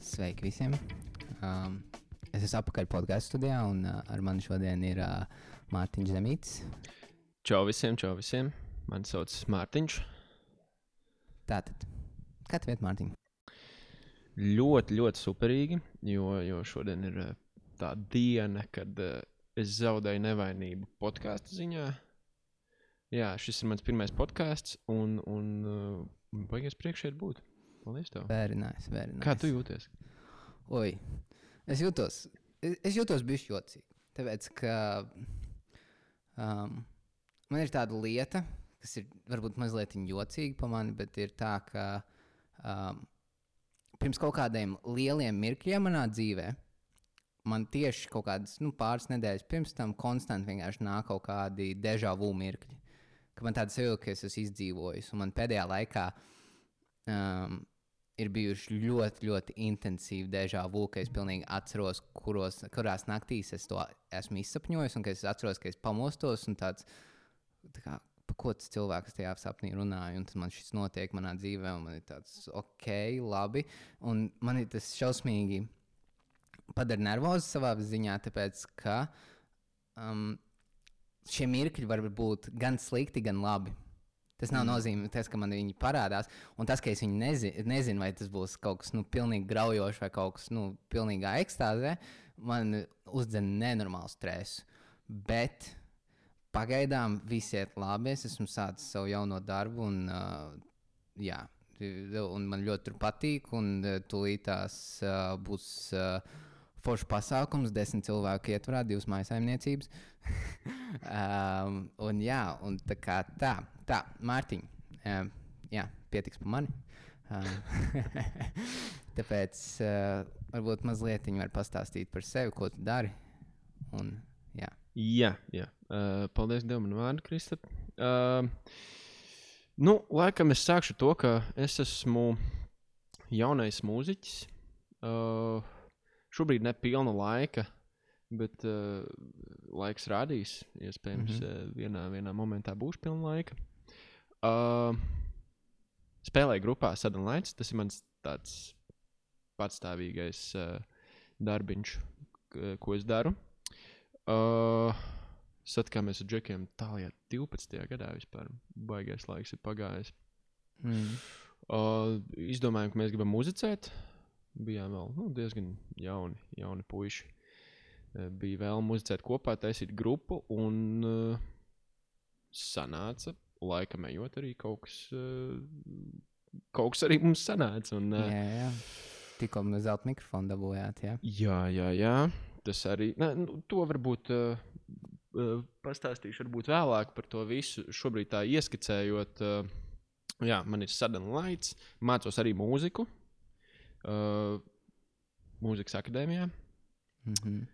Sveiki visiem! Um, es esmu apakaļ podkāstu studijā, un uh, ar mani šodien ir uh, Mārtiņš Zemīts. Čau visiem, čau visiem. Mani sauc Mārtiņš. Tātad, kā tev iet, Mārtiņ? Ļoti, ļoti superīgi, jo, jo šodien ir uh, tā diena, kad uh, es zaudēju nevainību podkāstu ziņā. Jā, šis ir mans pirmais podkāsts, un, un uh, baigies priekšā būt. Paldies tev. Very nice, very nice. Kā tu jūties? Oi, es jūtos, es, es jūtos bišķi jocīgi. Tāpēc, ka um, man ir tāda lieta, kas ir varbūt mazliet jocīga par mani, bet ir tā, ka um, pirms kaut kādiem lieliem mirkļiem manā dzīvē, man tieši kaut kādas nu, pāris nedēļas pirms tam konstanti vienkārši nāk kaut kādi deja vu mirkļi. Ka man tāds sajūta, ka es esmu izdzīvojis, un man pēdējā laikā um, ir bijuši ļoti, ļoti intensīvi deja vu, ka es pilnīgi atceros, kuros, kurās naktīs es to esmu izsapņojis, un ka es atceros, ka es pamostos un tāds, tā kā, pa ko tas cilvēks tajā sapnī runāja, un man šis notiek manā dzīvē, un man ir tāds, ok, labi, un man ir tas šausmīgi padara nervozi savā ziņā, tāpēc, ka um, šie mirkļi var būt gan slikti, gan labi. Tas nav mm. nozīmē, tas, ka man viņi parādās. Un tas, ka es viņu nezinu, nezinu vai tas būs kaut kas nu, pilnīgi graujošs vai kaut kas nu, pilnīgā ekstāzē, man uzdzen nenormālu stresu. Bet pagaidām viss iet labi. Es esmu sācis savu jauno darbu, un, uh, jā, un man ļoti tur patīk. Un tūlīt tās uh, būs. Uh, foršs pasākums, desmit cilvēku ietvarā, divas maisaimniecības. um, un jā, un tā kā tā, tā Mārtiņ, um, jā, pietiks par mani. Um, tāpēc uh, varbūt mazliet viņi var pastāstīt par sevi, ko tu dari. Un, jā. Jā, jā. Uh, paldies Dievam, man vārdu, Kristap. Uh, nu, laikam es sākšu to, ka es esmu jaunais mūziķis. Uh, Šobrīd ne pilna laika, bet uh, laiks rādīs. Iespējams, mm -hmm. vienā, vienā momentā būs pilna laika. Uh, spēlēju grupā Sudden Lights. Tas ir mans tāds patstāvīgais uh, darbiņš, ko es daru. Uh, Satikāmies ar džekiem tālāk, 12. gadā vispār. Baigais laiks ir pagājis. Mm. Uh, izdomājām, ka mēs gribam muzicēt. Uh, bijām vēl nu, diezgan jauni, jauni puiši. Eh, bija vēl muzicēt kopā, taisīt grupu, un uh, sanāca, laikam ejot, arī kaut kas, uh, kaut kas arī mums sanāca. Un, uh, jā, jā. Tikko mēs zelta mikrofonu dabūjāt, jā. Jā, jā, jā. Tas arī, ne, nu, to varbūt uh, uh, pastāstīšu varbūt vēlāk par to visu. Šobrīd tā ieskicējot, uh, jā, man ir sudden lights, mācos arī mūziku uh, mūzikas akadēmijā. Mm -hmm.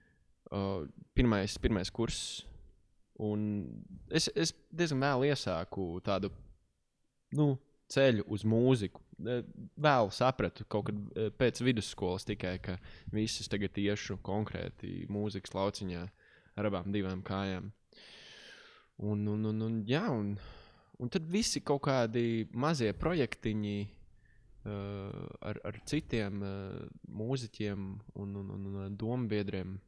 uh, pirmais, pirmais kurs. Un es, es diezgan vēlu iesāku tādu nu, ceļu uz mūziku. Vēl sapratu, kaut kad pēc vidusskolas tikai, ka visas tagad iešu konkrēti mūzikas lauciņā ar abām divām kājām. Un, un, un, un, jā, un, un tad visi kaut kādi mazie projektiņi uh, ar, ar citiem uh, mūziķiem un, un, un, un dombiedriem.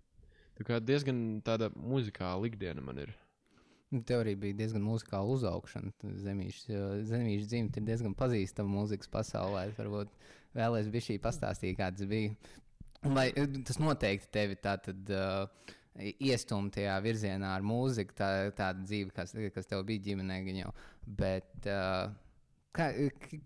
Tā kā diezgan tāda muzikāla ikdiena man ir. Nu, tev arī bija diezgan muzikāla uzaugšana. Zemīša dzimta ir diezgan pazīstama mūzikas pasaulē. Varbūt vēlēs bija šī pastāstīt, kāds bija. Vai tas noteikti tevi tā tad. Uh, Iestumt tajā virzienā ar mūziku, tā, tāda dzīve, kas, kas tev bija ģimenē. Jau. Bet uh, Kā,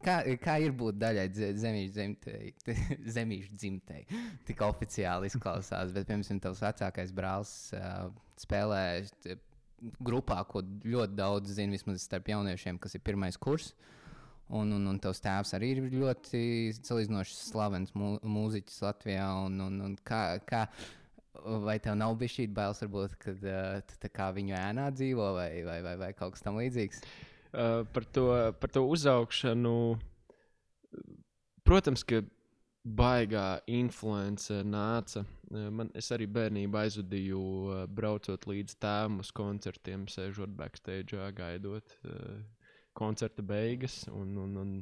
kā, kā ir būt daļai zemīšu dzimtei, zemīšu dzimtei? Tik oficiāli izklausās, bet, piemēram, tavs vecākais brālis uh, spēlē grupā, ko ļoti daudz zina, vismaz starp jauniešiem, kas ir pirmais kurs. Un, un, un tavs tēvs arī ir ļoti salīdzinoši slavens mū, mūziķis Latvijā. Un, un, un kā, kā, vai tev nav bijis šī bailes, varbūt, kad uh, viņu ēnā dzīvo vai, vai, vai, vai kaut kas tamlīdzīgs? Uh, uh, par, to, par to uzaugšanu. Protams, ka baigā influence nāca. Man, es arī bērnībā aizvadīju, braucot līdz tēvam uz koncertiem, sēžot backstage, gaidot koncerta beigas. Un, un, un,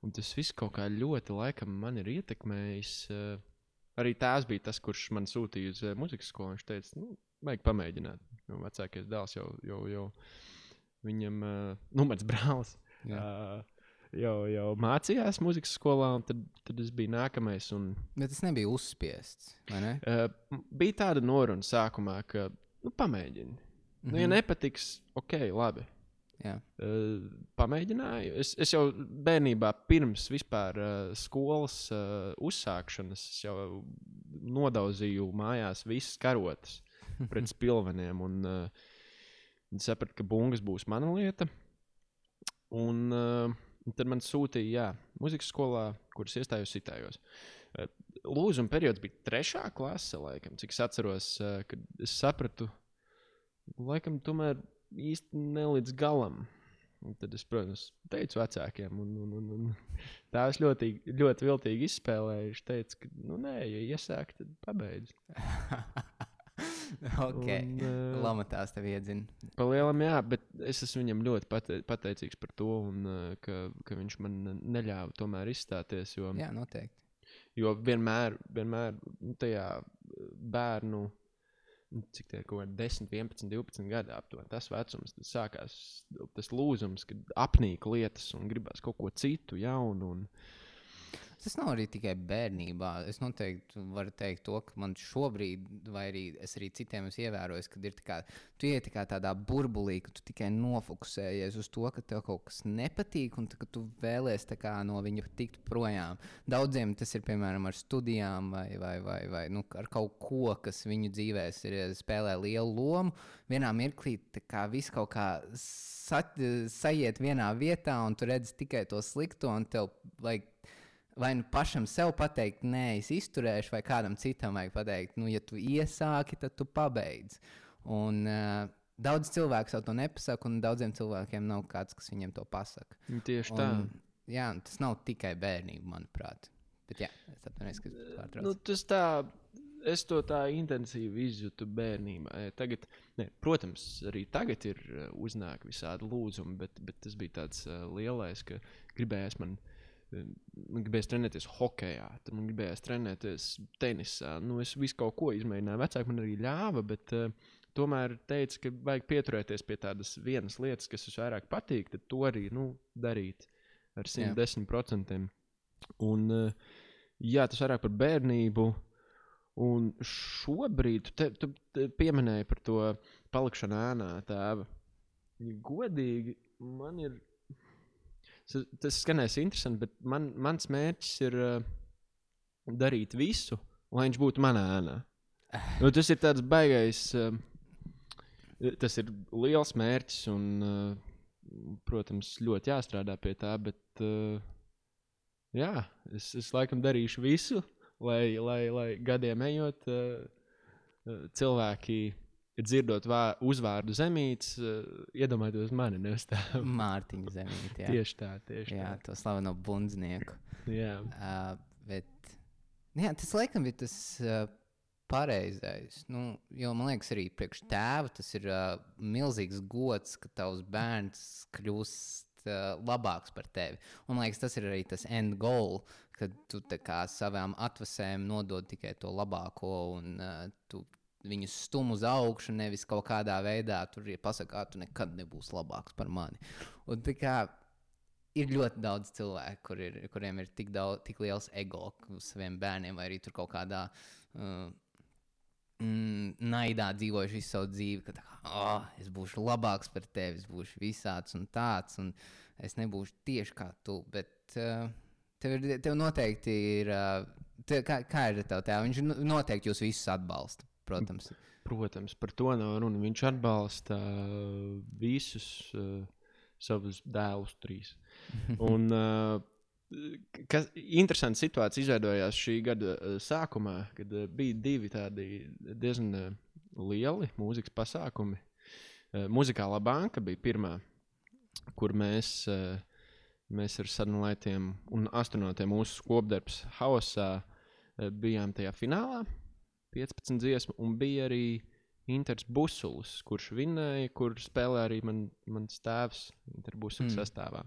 un tas viss kaut kā ļoti laikam man ir ietekmējis. Arī tēvs bija tas, kurš man sūtīja uz muzikas skolu. Viņš teica, nu, vajag pamēģināt. Nu, vecākais dēls jau, jau, jau viņam, nu, mans brālis. Jā. Uh, jau, jau mācījās muzikas skolā, un tad, tad es biju nākamais. Un, Bet tas nebija uzspiests. ne? uh, bija tāda noruna sākumā, ka nu, pamēģini. Mm -hmm. nu, ja Mhm. nepatiks, ok, labi. Jā. Uh, pamēģināju. Es, es jau bērnībā, pirms vispār uh, skolas uh, uzsākšanas, jau nodauzīju mājās visas karotes pret spilveniem. Un, uh, sapratu, ka bungas būs mana lieta. Un, uh, un tad man sūtīja, jā, muzikas skolā, kuras iestājos sitējos. Uh, Lūzuma periods bija trešā klase, laikam, cik es atceros, uh, kad es sapratu, laikam, tomēr īsti ne līdz galam. Un tad es, protams, teicu vecākiem, un, un, un, un tā es ļoti, ļoti viltīgi izspēlēju. Viņš teica, ka, nu, nē, ja iesāk, tad pabeidz. ok. Uh, Lamatās tev iedzina. Palielam, jā, bet es esmu viņam ļoti pate pateicīgs par to, un, uh, ka, ka viņš man neļāva tomēr izstāties. Jo, Jā, noteikti. jo vienmēr, vienmēr tajā bērnu, nu, cik tie ir kaut kādi 10, 11, 12 gadi aptuveni, tas vecums, tad sākās tas lūzums, kad apnīk lietas un gribās kaut ko citu, jaunu. Un, Tas nav arī tikai bērnībā. Es noteikti varu teikt, to, ka man šobrīd, vai arī es arī citiem esmu ievērojis, ka ir kā, tu iet tā kā tādā burbulī, ka tu tikai nofokusējies uz to, ka tev kaut kas nepatīk, un ka tu vēlēsies no viņa tikt projām. Daudziem tas ir piemēram ar studijām, vai, vai, vai, vai nu, ar kaut ko, kas viņu dzīvēs ir, spēlē lielu lomu. Vienā mirklī viss kaut kā sa, sajiet vienā vietā, un tu redzi tikai to slikto, un tev vajag vai nu pašam sev pateikt, nē, es izturēšu, vai kādam citam vajag pateikt, nu, ja tu iesāki, tad tu pabeidz. Un uh, daudz cilvēku to nepasaka, un daudziem cilvēkiem nav kāds, kas viņiem to pasaka. tieši tā. Un, jā, tas nav tikai bērnība, manuprāt. Bet jā, es atvainojos, ka pārtraucu. Nu, tas tā, es to tā intensīvi izjūtu bērnībā. E, Tagad, ne, protams, arī tagad ir uznāk visādi lūzumi, bet, bet tas bija tāds lielais, ka gribējās man. Man gribējās trenēties hokeja, tad man gribējās trenēties tenisā. Nu, es visu kaut ko izmēģināju. Vecāki man arī ļāva, bet uh, tomēr teica, ka vajag pieturēties pie tādas vienas lietas, kas jums vairāk patīk, tad to arī nu, darīt ar 110%. Un, uh, jā, tas vairāk par bērnību. Un šobrīd tu, te, tu te pieminēji par to palikšanu ēnā, tēva. Ja godīgi, man ir. Tas, skanēs interesanti, bet man, mans mērķis ir uh, darīt visu, lai viņš būtu manā ēnā. Nu, tas ir tāds baisais. Uh, tas ir liels mērķis, un, uh, protams, ļoti jāstrādā pie tā. Bet, uh, jā, es, es laikam darīšu visu, lai, lai, lai gadiem ejot, uh, cilvēki dzirdot vā, uzvārdu zemītes, uh, iedomājieties mani nevis tā. Mārtiņa zemīte. Jā, Tieši tā, tieši jā tā. to slaveno bundznieku. Jā. Uh, bet jā, tas laikam ir tas uh, pareizais. Nu, jo man liekas, arī priekš tēva tas ir uh, milzīgs gods, ka tavs bērns kļūst uh, labāks par tevi. Un man liekas, tas ir arī tas end goal, kad tu kā savām atvasēm nodod tikai to labāko un uh, tu viņus stum uz augšu, nevis kaut kādā veidā tur ir pasakā, tu nekad nebūsi labāks par mani. Un tā kā ir ļoti daudz cilvēku, kur ir, kuriem ir tik, daudz, tik liels ego uz saviem bērniem, vai arī tur kaut kādā uh, mm, naidā dzīvojuši visu savu dzīvi, ka tā kā, oh, es būšu labāks par tevi, es būšu visāds un tāds, un es nebūšu tieši kā tu. Bet uh, tev, ir, tev noteikti ir, uh, te, kā, kā ir tevi tēvu? Viņš noteikti jūs visus atbalsta, protams. Protams, par to nav runa. Viņš atbalsta uh, visus uh, savus dēlus, trīs. Un, uh, kas interesanta situācija izveidojās šī gada uh, sākumā, kad uh, bija divi tādi diezgan uh, lieli mūzikas pasākumi. Uh, Muzikālā banka bija pirmā, kur mēs uh, mēs ar sadalītiem un astronautiem mūsu kopdarbs haosā bijām tajā finālā. 15 dziesmu, un bija arī Inters Busulis, kurš vinēja, kur spēlē arī man, mans tēvs Interbusulis mm. sastāvā.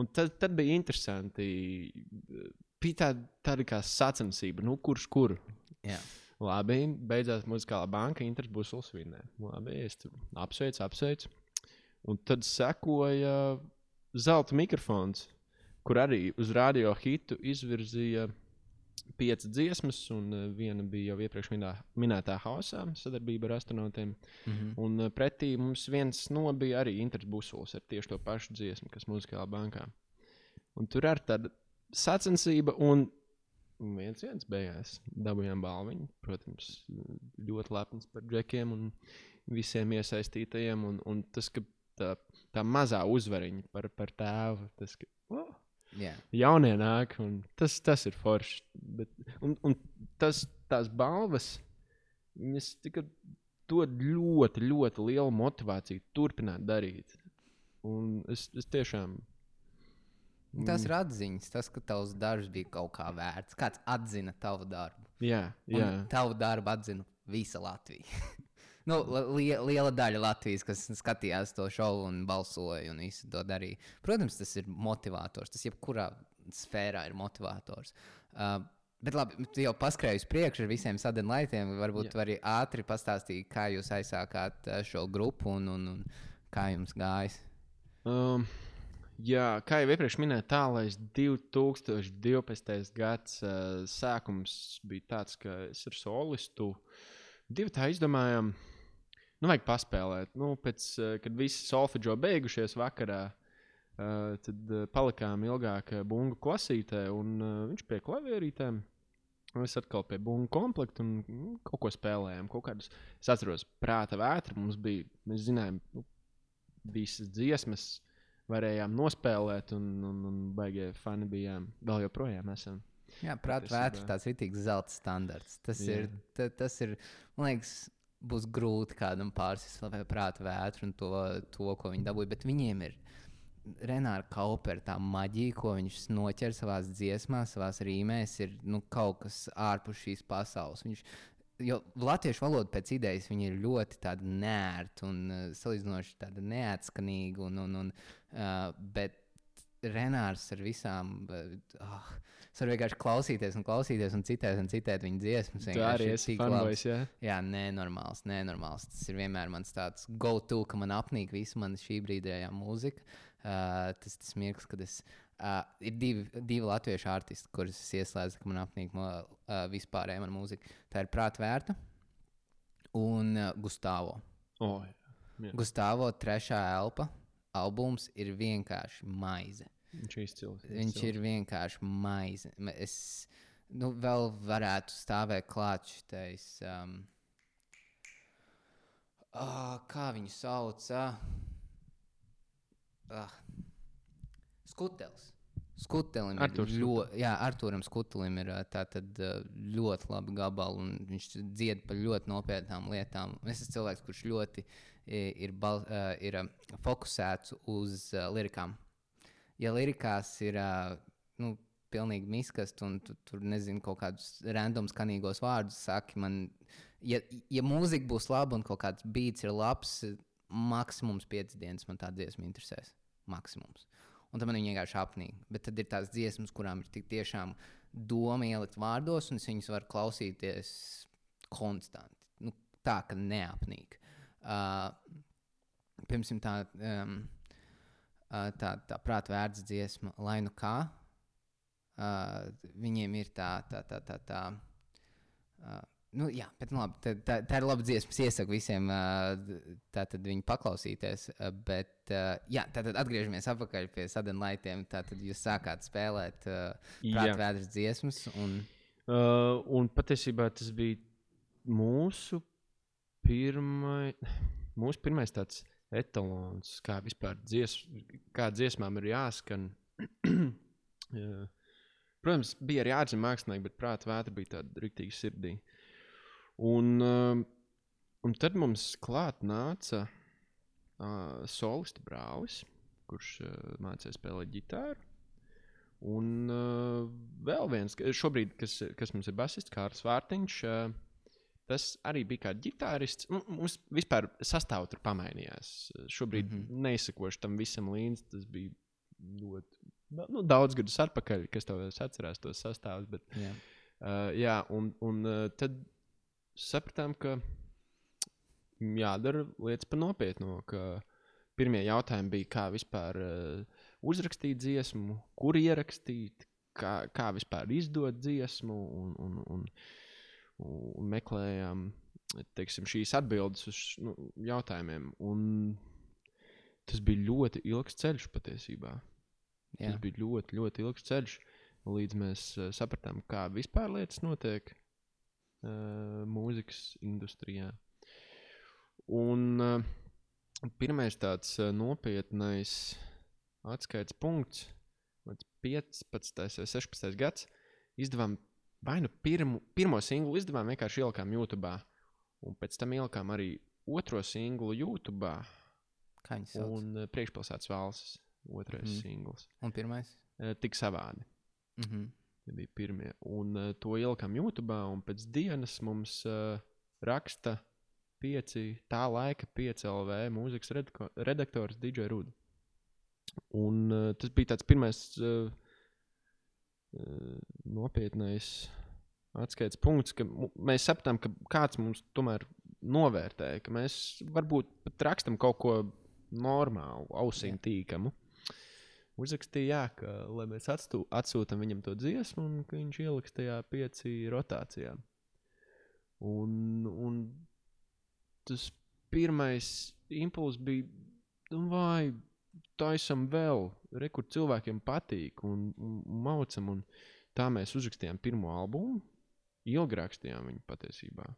Un tad, tad bija interesanti. Bija tāda, tāda kā sacensība, nu, kurš kur. Jā. Labi, beidzās muzikālā banka, Inters Busulis vinēja. Labi, es apsveicu, apsveicu. Un tad sekoja zelta mikrofons, kur arī uz radio hitu izvirzīja piecas dziesmas, un uh, viena bija jau iepriekš minā, minētā hausā, sadarbība ar astronautiem. Mm -hmm. Un uh, pretī mums viens no bija arī Inters Busuls ar tieši to pašu dziesmu, kas muzikālā bankā. Un tur ar tāda sacensība, un viens viens beigās dabūjām balviņu. Protams, ļoti lepns par džekiem un visiem iesaistītajiem. Un, un tas, ka tā, tā mazā uzvariņa par, par tēvu, tas, ka, oh, Yeah. jaunie nāk, un tas, tas ir forši. Bet, un, un tas, tās balvas, viņas tikai dod ļoti, ļoti lielu motivāciju turpināt darīt. Un es, es tiešām. Tas ir atziņas, tas, ka tavs darbs bija kaut kā vērts. Kāds atzina tavu darbu. Jā, jā. Un tavu darbu atzina visa Latvija. nu, li liela daļa Latvijas, kas skatījās to šovu un balsoja un visu to darīja. Protams, tas ir motivators. Tas jebkurā sfērā ir motivators. Uh, Bet labi, tu jau paskrēji uz priekšu ar visiem sadarbībiem. Varbūt tu vari ātri pastāstīt, kā jūs aizsākāt uh, šo grupu un, un, un kā jums gājis. Um, jā, kā jau iepriekš minēju, tālais 2012. gads uh, sākums bija tāds, ka es ar solistu divu tā izdomājām, nu, vajag paspēlēt. Nu, pēc, uh, kad visi solfeģo beigušies vakarā, uh, tad uh, palikām ilgāk bungu klasītē, un uh, viņš pie klavierītēm. Es atkal pie bungu komplekta un nu, kaut ko spēlējām. Kaut kādus, es atceros, prāta vētra mums bija. Mēs zinājām, nu, visas dziesmas varējām nospēlēt, un, un, un baigie fani bijām. Vēl joprojām esam. Jā, Patiesībā. vētra tāds rītīgs zelta standarts. Tas Jā. ir, ta, tas ir, man liekas, būs grūti kādam pārsist vēl prātā vētru un to, to, ko viņi dabūja. Bet viņiem ir Renāra Kaupera tā maģija, ko viņš noķer savā dziesmā, savā rīmēs, ir nu, kaut kas ārpus šīs pasaules. Viņš, jo latviešu valoda pēc idejas ir ļoti tāda nērta un uh, salīdzinoši tāda neatskanīga. Un, un, un, uh, bet Renārs ar visām. Oh, Es varu vienkārši klausīties, un klausīties, un citēt, un citēt viņa dziesmas. Vienkārši arī ir tik labs. jā? Jā, nenormāls, nenormāls. Tas ir vienmēr mans tāds go-to, ka man apnīk visa mana šī brīdējā mūzika. Uh, tas tas mirklis, kad es. Uh, ir divi, divi latviešu artisti, kurus es ieslēdzu, ka man apnīk uh, vispārējā mana mūzika. Tā ir Prāta vērta un uh, Gustavo. Oh. Jā. Gustavo trešā elpa albums ir vienkārši maize. Viņš ir izcils. Viņš ir vienkārši maize. Es nu, vēl varētu stāvēt klāt šitais. Um, oh, kā viņu sauc? Ah, ah, Skutels. Skutelim ir ļoti, jā, Arturam Skutelim ir tātad ļoti labi gabali, un viņš dzied par ļoti nopietnām lietām. Es esmu cilvēks, kurš ļoti ir, bal, ir fokusēts uz lirikām. Ja lirikās ir ā, nu, pilnīgi miskast, un tu tur nezini kaut kādus random skanīgos vārdus, saki man, ja, ja mūzika būs laba un kaut kāds beats ir labs, maksimums piecas dienas man tā dziesma interesēs. Maksimums. Un tad man vienkārši apnīk. Bet tad ir tās dziesmas, kurām ir tik tiešām doma ielikt vārdos, un es viņas varu klausīties konstanti. Nu, tā, ka neapnīk. Uh, Piemēram, tā, um, uh, tā, tā prāta vērts dziesma, lai nu kā. Uh, viņiem ir tā, tā, tā, tā. tā uh, Nu, jā, bet nu, labi, tā, tā, tā ir laba dziesma. Es iesaku visiem uh, viņu paklausīties. Uh, bet, uh, jā, tā tad atgriežamies atpakaļ pie sadarbībiem. Tā tad jūs sākāt spēlēt uh, prāta vēdras dziesmas. Un, Uh, un patiesībā tas bija mūsu pirmais, mūsu pirmais tāds etalons, kā vispār dzies, kā dziesmām ir jāskan. Jā. Protams, bija arī ārzemju mākslinieki, bet prāta vētra bija tāda rīktīva sirdī. Un, uh, un tad mums klāt nāca uh, solistu brālis, kurš uh, mācīja spēlēt ģitāru. Un uh, vēl viens, šobrīd, kas, kas mums ir basists, Kārlis Vārtiņš. Uh, Tas arī bija kā ģitārists. Nu, Mums vispār sastāvā tur pamainījās. Šobrīd mm. -hmm. neizsakošu tam visam līdzi. Tas bija ļoti nu, daudz gadus atpakaļ, kas to atcerās, tos sastāvus. Bet, Jā. uh, jā, un, un uh, tad sapratām, ka jādara lietas par nopietnu. Pirmie jautājumi bija, kā vispār uh, uzrakstīt dziesmu, kur ierakstīt, kā, kā vispār izdot dziesmu. Un, un, un, un meklējām teiksim, šīs atbildes uz nu, jautājumiem. Un tas bija ļoti ilgs ceļš patiesībā. Jā. Tas bija ļoti, ļoti ilgs ceļš, līdz mēs uh, sapratām, kā vispār lietas notiek uh, mūzikas industrijā. Un uh, pirmais tāds uh, nopietnais atskaites punkts, kad 15. vai 16. gads, izdevām vai nu pirmu, pirmo singlu, izdevām vienkārši ielikām YouTube, un pēc tam ielikām arī otro singlu YouTube Kā viņi sauc? Un, uh, priekšpilsētas valsts otrais mm. singls. un pirmais? Uh, tik savādi. Mm -hmm. Tie bija pirmie. Un uh, to ielikām YouTube, un pēc dienas mums uh, raksta pieci, tā laika 5 LV mūzikas redaktors DJ Ruds. Un uh, tas bija tāds pirmais uh, nopietnais atskaites punkts, ka mēs sapratām, ka kāds mums tomēr novērtē, ka mēs varbūt pat rakstam kaut ko normālu, ausīm tīkamu. Uzrakstīja, jā, ka lai mēs atstū, atsūtām viņam to dziesmu, un viņš ieliks tajā pieci rotācijā. Un, un tas pirmais impulss bija, nu, vai taisam vēl, re, kur cilvēkiem patīk, un, un, un maucam. Un tā mēs uzrakstījām pirmo albumu. Ilgi rakstījām viņu patiesībā.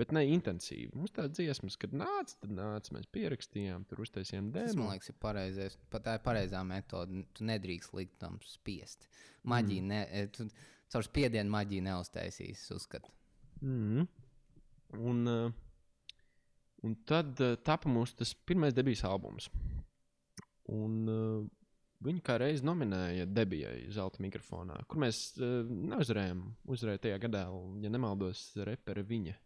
Bet ne intensīvi. Mums tādas dziesmas, kad nāca, tad nāca. Mēs pierakstījām, tur uztaisījām Tas, dēmu. man liekas, ir pareizais. Pat tā ir pareizā metode. Tu nedrīkst likt tam spiest. Maģija, mm. ne, tu caur spiedienu maģiju neuztaisīs, uzskatu. Mm. Un, uh, un tad uh, tapa mūsu tas pirmais debijas albums. Un, uh, viņu kā reizi nominēja debijai zelta mikrofonā, kur mēs uh, neuzvarējām. Uzvarēja tajā gadā, ja nemaldos, repere viņa.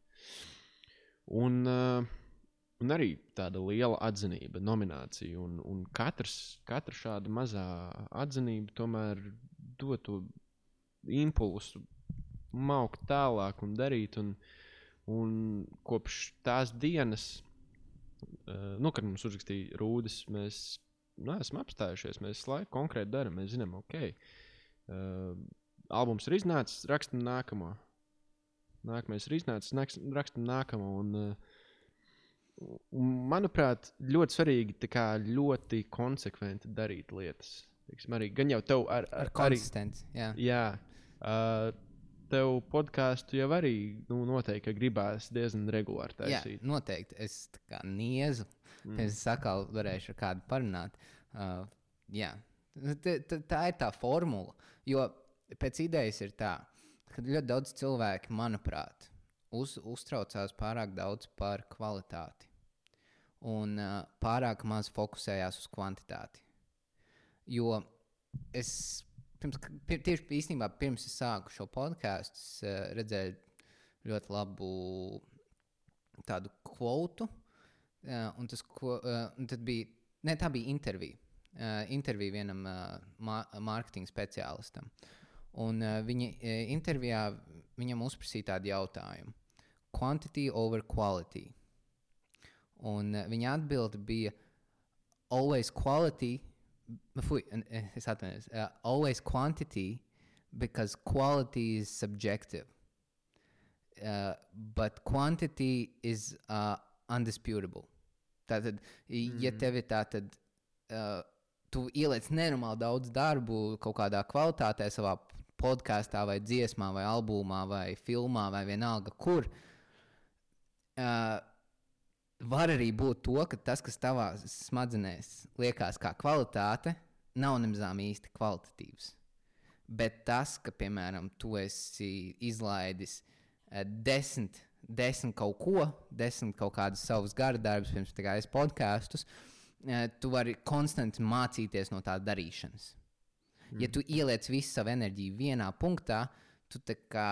Un, uh, un arī tāda liela atzinība, nominācija. Un, un katrs, katra šāda mazā atzinība tomēr dod to impulsu maukt tālāk un darīt. Un, un kopš tās dienas, uh, nu, kad mums uzrakstīja rūdas, mēs nu, esam apstājušies. Mēs laiku konkrēti darām. Mēs zinām, ok, uh, albums ir iznācis, rakstam nākamo. Nākamais ir iznācis, rakstam nākamo. Un, uh, un, manuprāt, ļoti svarīgi kā ļoti konsekventi darīt lietas. Teiksim, arī, gan jau tev ar, Ar ar, konsistenci. Jā. Jā, uh, tev podkāstu jau arī nu, noteikti ka gribās diezgan regulāri Jā, taisīt. noteikti. Es tā kā niezu. Mm. Es atkal varēšu ar kādu parunāt. Uh, jā, T -t tā ir tā formula. Jo pēc idejas ir tā, ka ļoti daudz cilvēku, manuprāt, uz, uztraucās pārāk daudz par kvalitāti un uh, pārāk maz fokusējās uz kvantitāti. Jo es pirms, pir, tieši īstenībā pirms es sāku šo podkāstu, uh, redzēju ļoti labu tādu kvotu. Uh, un tas ko, uh, un tad bija, ne, tā bija intervija. Uh, intervija vienam uh, mārketinga speciālistam. Un uh, viņa uh, intervijā viņam uzprasīja tādu jautājumu: Quantity over quality. Un uh, viņa atbilde bija: Always quality. Fui, n- eh, es atvainojos. Uh, always quantity because quality is subjective. Uh, but quantity is uh, undisputable. Tātad, ja Mhm. tev ir tātad, uh, tu ieliec nenormāli daudz darbu kaut kādā kvalitātē, savā podkāstā, vai dziesmā, vai albumā, vai filmā, vai vienalga, kur. Uh, var arī būt to, ka tas, kas tavā smadzenēs liekas kā kvalitāte, nav nemazām īsti kvalitatīvs. Bet tas, ka, piemēram, tu esi izlaidis uh, desmit, desmit kaut ko, desmit kaut kādus savus gara darbus, pirms tā kā es podkāstus, uh, tu vari konstanti mācīties no tā darīšanas. Mm. Ja tu ieliec visu savu enerģiju vienā punktā, tu, kā,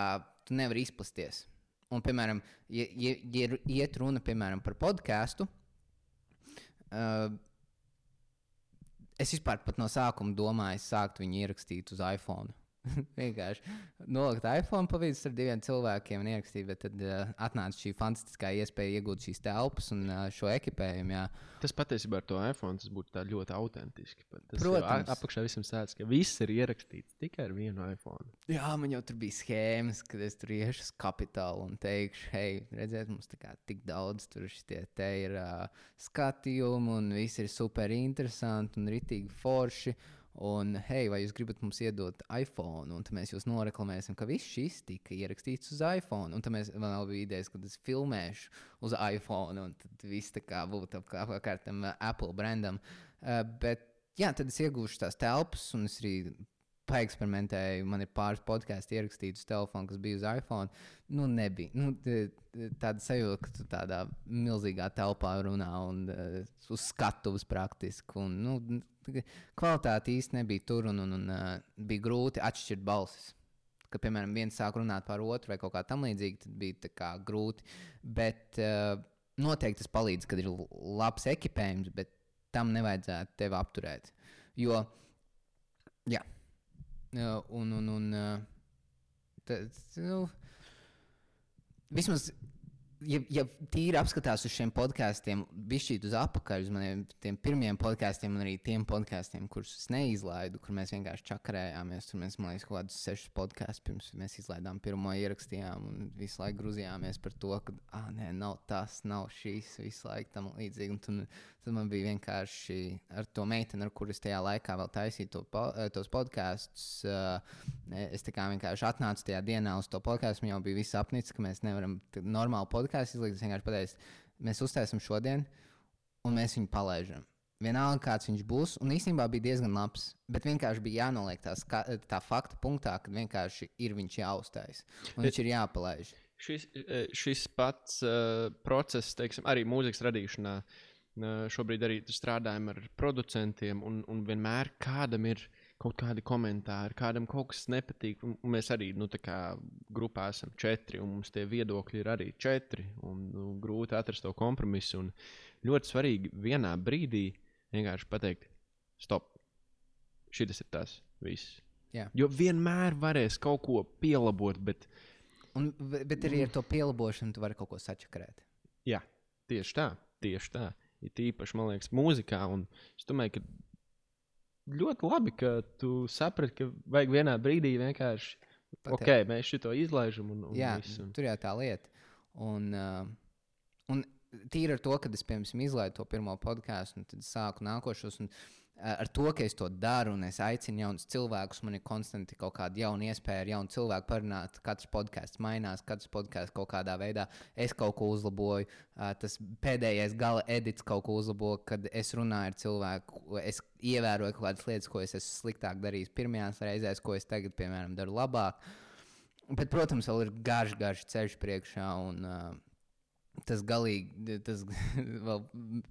tu nevari izplasties. Un, piemēram, ja, ja, ja iet runa piemēram, par podkāstu, uh, es vispār no sākuma domāju, sākt viņu ierakstīt uz iPhone. vienkārši nolikt iPhone pa vidu ar diviem cilvēkiem un ierakstīt, bet tad uh, atnāca šī fantastiskā iespēja iegūt šīs telpas un uh, šo ekipējumu. Jā. Tas patiesībā ar to iPhone tas būtu ļoti autentiski. Protams, apakšā visam sēdz, ka viss ir ierakstīts tikai ar vienu iPhone. Jā, man jau tur bija schēmas, kad es tur iešu uz kapitālu un teikšu, hei, redziet, mums kā, tik daudz tur te ir uh, skatījumi un viss ir super interesanti un ritīgi forši. Un, hei, vai jūs gribat mums iedot iPhone? Un mēs jūs noreklamēsim, ka viss šis tika ierakstīts uz iPhone. Un tad mēs vēl bija idejas, ka es filmēšu uz iPhone, un tad viss tā kā būtu apkārt tam uh, Apple brandam. Uh, bet, jā, tad es iegūšu tās telpas, un es arī paeksperimentēju. Man ir pāris podkāstu ierakstīti uz telefona, kas bija uz iPhone. Nu, nebija. Nu, tāda sajūta, ka tu tādā milzīgā telpā runā un uh, uz skatuves praktiski. Un, nu, kvalitāte īsti nebija tur, un, un, un uh, bija grūti atšķirt balsis. Kad, piemēram, viens sāk runāt par otru vai kaut kā tamlīdzīga, tad bija kā, grūti. Bet uh, noteikti tas palīdz, kad ir labs ekipējums, bet tam nevajadzētu tevi apturēt. Jo, jā, un, un, un tas, nu, vismaz ja, ja tīri apskatās uz šiem podkāstiem, bišķīt uz apakaļ, uz maniem pirmiem podkāstiem, un arī tiem podkāstiem, kurus es neizlaidu, kur mēs vienkārši čakarējāmies. Tur mēs, man liekas, kaut kādus sešus podkāstus pirms mēs izlaidām pirmo ierakstījām, un visu laiku grūzījāmies par to, ka, ah, nē, nav tas, nav šīs, visu laiku tam līdzīgi. Un tad, tad man bija vienkārši ar to meiteni, ar kuras tajā laikā vēl taisīju to, po, tos podkāstus. Es tā kā vienkārši atnācu tajā dienā uz to podkāstu, man jau bija viss apnicis, ka mēs nevaram normāli podkāstu podkāstu izlikt, es vienkārši pateicu, mēs uztaisām šodien, un mēs viņu palaidām. Vienalga, kāds viņš būs, un īstenībā bija diezgan labs. Bet vienkārši bija jānoliek tās, kā, tā fakta punktā, ka vienkārši ir viņš jāuztais. Un viņš ir jāpalaiž. Šis, e, šis pats uh, process, teiksim, arī mūzikas radīšanā, uh, šobrīd arī strādājam ar producentiem, un, un vienmēr kādam ir uh, kaut kādi komentāri, kādam kaut kas nepatīk. Un mēs arī nu, grupā esam četri, un mums tie viedokļi ir arī četri. Un, nu, grūti atrast to kompromisu. Un ļoti svarīgi vienā brīdī vienkārši pateikt, stop, šis ir tas viss. Jā. Jo vienmēr varēs kaut ko pielabot, bet. Un, bet arī ar to pielabošanu tu vari kaut ko sačakarēt. Jā, tieši tā. Tieši tā. Ir tīpaši, man liekas, mūzikā. Un es domāju, ka ļoti labi, ka tu saprati, ka vajag vienā brīdī vienkārši. Pat, ok, mēs šo izlaižam. Un, un jā, visu. tur jau tā lieta. Un, uh, un tīri ar to, ka es, piemēram, izlaidu to pirmo podkāstu, un tad sāku nākošos. Un, uh, ar to, ka es to daru un es aicinu jaunus cilvēkus, man ir konstanti kaut kāda jauna iespēja ar jaunu cilvēku parunāt. Katrs podkāsts mainās, katrs podkāsts kaut kādā veidā es kaut ko uzlaboju. Tas pēdējais gala edits kaut ko uzlabo, kad es runāju ar cilvēku. Es ievēroju kaut kādas lietas, ko es esmu sliktāk darījis pirmajās reizēs, ko es tagad, piemēram, daru labāk. Bet, protams, vēl ir garš, garš ceļš priekšā. Un, uh, tas galīgi, tas vēl,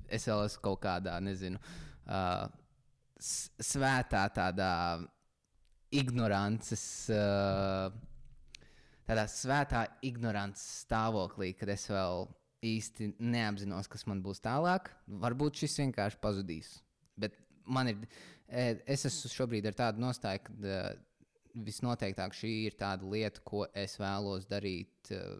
es vēl esmu kaut kādā, nezinu. Uh, svētā tādā ignorances, uh, tādā svētā ignorances stāvoklī, kad es vēl īsti neapzinos, kas man būs tālāk. Varbūt šis vienkārši pazudīs. Bet man ir, es esmu šobrīd ar tādu nostāju, ka uh, visnoteiktāk šī ir tāda lieta, ko es vēlos darīt uh,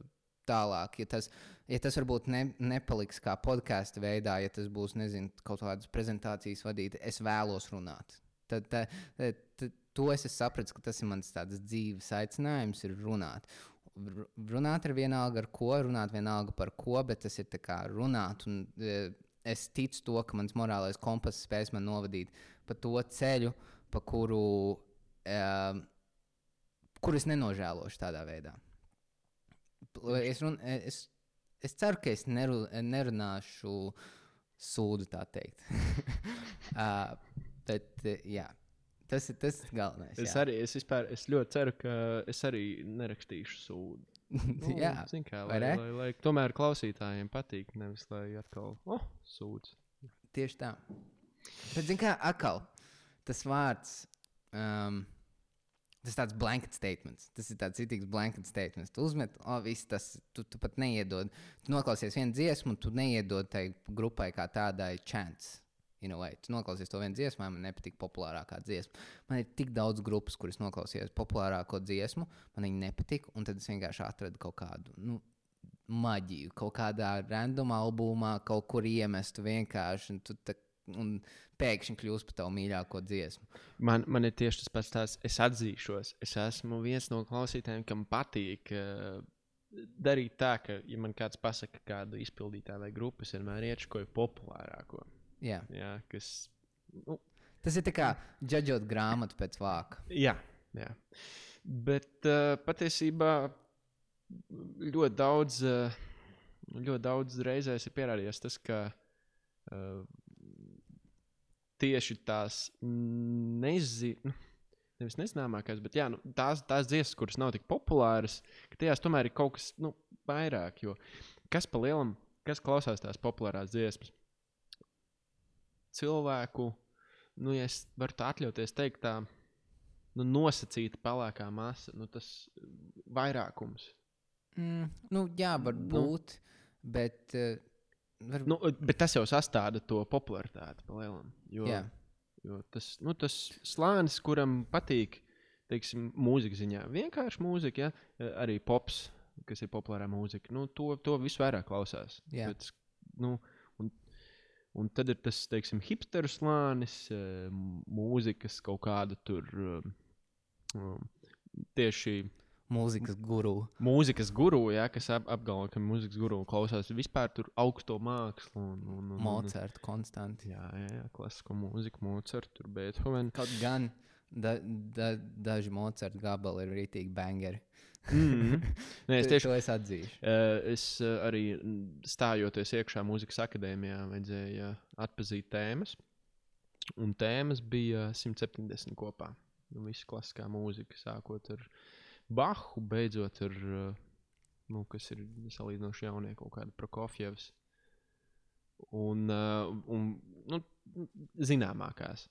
tālāk. Ja tas, ja tas varbūt ne, nepaliks kā podkāstu veidā, ja tas būs nezinu, kaut kādas prezentācijas vadīt, es vēlos runāt. Tad, tad, tad to es sapratu, ka tas ir mans dzīves aicinājums, ir runāt. Runāt ar vienalga ar ko, runāt vienalga par ko, bet tas ir kā runāt. Un, e, es ticu to, ka mans morālais kompass spēs man novadīt pa to ceļu, pa kuru, uh, kuru es nenožēlošu tādā veidā. Es, run, es, es ceru, ka es neru, nerunāšu sūdu, tā teikt. uh, bet, jā, tas ir tas galvenais. Es jā. arī es vispār, es ļoti ceru, ka es arī nerakstīšu sūdu. Nu, jā, kā, lai, lai, lai, tomēr klausītājiem patīk. Nevis lai atkal, oh, sūdz. Tieši tā. Bet, zini, kā atkal tas vārds. Um, Tas ir tāds blanket statements. Tas ir tāds citīgs blanket statements. Tu uzmet, o, viss tas, tu, tu pat neiedod. Tu noklausies vienu dziesmu, un tu neiedod tai grupai kā tādai chance. You know, tu noklausies to vienu dziesmu, man nepatīk populārākā dziesma. Man ir tik daudz grupas, kuras noklausījās populārāko dziesmu, man viņa nepatika, un tad es vienkārši atradu kaut kādu nu, maģiju, kaut kādā random albumā, kaut kur iemestu vienkārši. Tu, tā, un pēkšņi kļūst par tavu mīļāko dziesmu. Man, man ir tieši tas pats. Tās, es atzīšos, es esmu viens no klausītājiem, kam patīk uh, darīt tā, ka, ja man kāds pasaka, kādu izpildītāju vai grupu, es vienmēr iečkoju populārāko. Jā. Jā, kas, nu, Tas ir kā džudžot grāmatu pēc vāka. jā, jā. Bet uh, patiesībā ļoti daudz, uh, ļoti daudz reizēs ir pierādījies tas, ka uh, tieši tās nezinu. Nevis nezināmākās, bet jā, nu, tās, tās dziesmas, kuras nav tik populāras, ka tajās tomēr ir kaut kas nu, vairāk. Jo kas pa lielam, kas klausās tās populārās dziesmas? Cilvēku, nu, ja es varu tā atļauties teikt, tā nu, nosacīta pelēkā masa, nu, tas vairākums. Mm, nu, jā, varbūt. Nu. Bet, uh, var... nu, bet tas jau sastāda to popularitāti pa lielam. Jo, Jā. jo tas, nu, tas slānis, kuram patīk, teiksim, mūzikas ziņā, vienkārši mūzika, ja? arī pops, kas ir populārā mūzika, nu, to, to visvairāk klausās. Jā. Bet, nu, un, un tad ir tas, teiksim, hipsteru slānis, eh, mūzikas kaut kāda tur um, tieši mūzikas guru. mūzikas guru, ja, kas ap, apgalvo, ka mūzikas guru klausās vispār tur augsto mākslu. Un, un, un, Mocards konstanti. Jā, jā, jā klasisko mūziku, Mocards, Beethoven. Kaut gan da, da, daži Mocards gabali ir rītīgi bangeri. Mm -hmm. Nē, es tieši to es atzīšu. Uh, es uh, arī stājoties iekšā mūzikas akadēmijā, vajadzēja atpazīt tēmas. Un tēmas bija 170 kopā. Nu, Visa klasiskā mūzika, sākot ar Bahu, beidzot ar, uh, nu, kas ir salīdzinoši jaunie, kaut kāda Prokofjevs. Un, uh, un nu, zināmākās.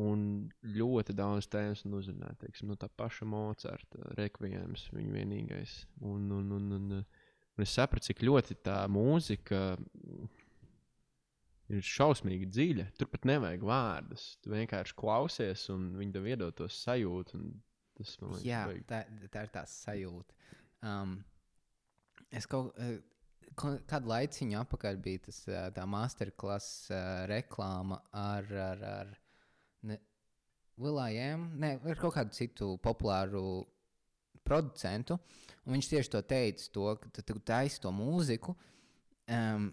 Un ļoti daudz tēmas un uzrunāt, teiksim, nu, tā paša Mocarta, Rekvijams, viņa vienīgais. Un, un, un, un, un es sapratu, cik ļoti tā mūzika ir šausmīgi dziļa. Tur pat nevajag vārdus. Tu vienkārši klausies, un viņi tev iedod to sajūtu. un Tas, man liekas, Jā, vajag. tā, tā ir tā sajūta. Um, es kaut eh, kādu laiciņu atpakaļ bija tas, eh, tā masterclass uh, reklāma ar, ar, ar ne, Will.i.am, ne, ar kaut kādu citu populāru producentu. Un viņš tieši to teica, to, ka tu- tu taisi to mūziku. Um,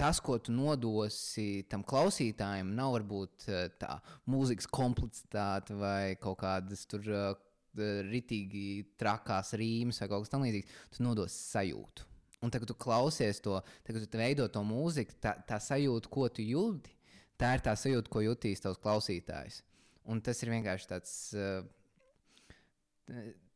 tas, ko tu nodosi tam klausītājam, nav varbūt eh, tā mūzikas komplicitāte vai kaut kādas tur uh, ritīgi trakās rīmas vai kaut kas tamlīdzīgs. Tu nodosi sajūtu. Un tagad, kad tu klausies to, tagad, kad tu veido to mūziku, tā, tā sajūta, ko tu jūti, tā ir tā sajūta, ko jutīs tavs klausītājs. Un tas ir vienkārši tāds. Uh,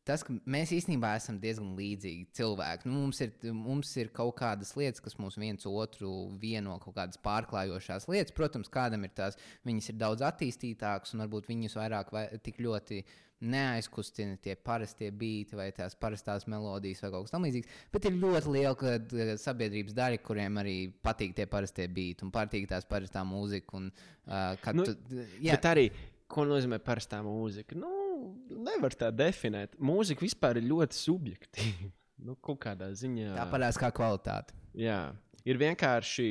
tas, ka mēs īstenībā esam diezgan līdzīgi cilvēki. Nu, mums, ir, mums ir kaut kādas lietas, kas mūs viens otru vieno, kaut kādas pārklājošās lietas. Protams, kādam ir tās, viņas ir daudz attīstītākas, un varbūt viņus vairāk vai tik ļoti neaizkustina tie parastie beigti vai tās parastās melodijas vai kaut kas tamlīdzīgs. Bet ir ļoti liela sabiedrības daļa, kuriem arī patīk tie parastie beigti un patīk tās parastā mūzika. Un, uh, Nu, tu, jā, Bet arī, ko nozīmē parastā mūzika? Nu, nevar tā definēt. Mūzika vispār ir ļoti subjektīva. Nu, kaut kādā ziņā. tā parādās kā kvalitāte. Jā, ir vienkārši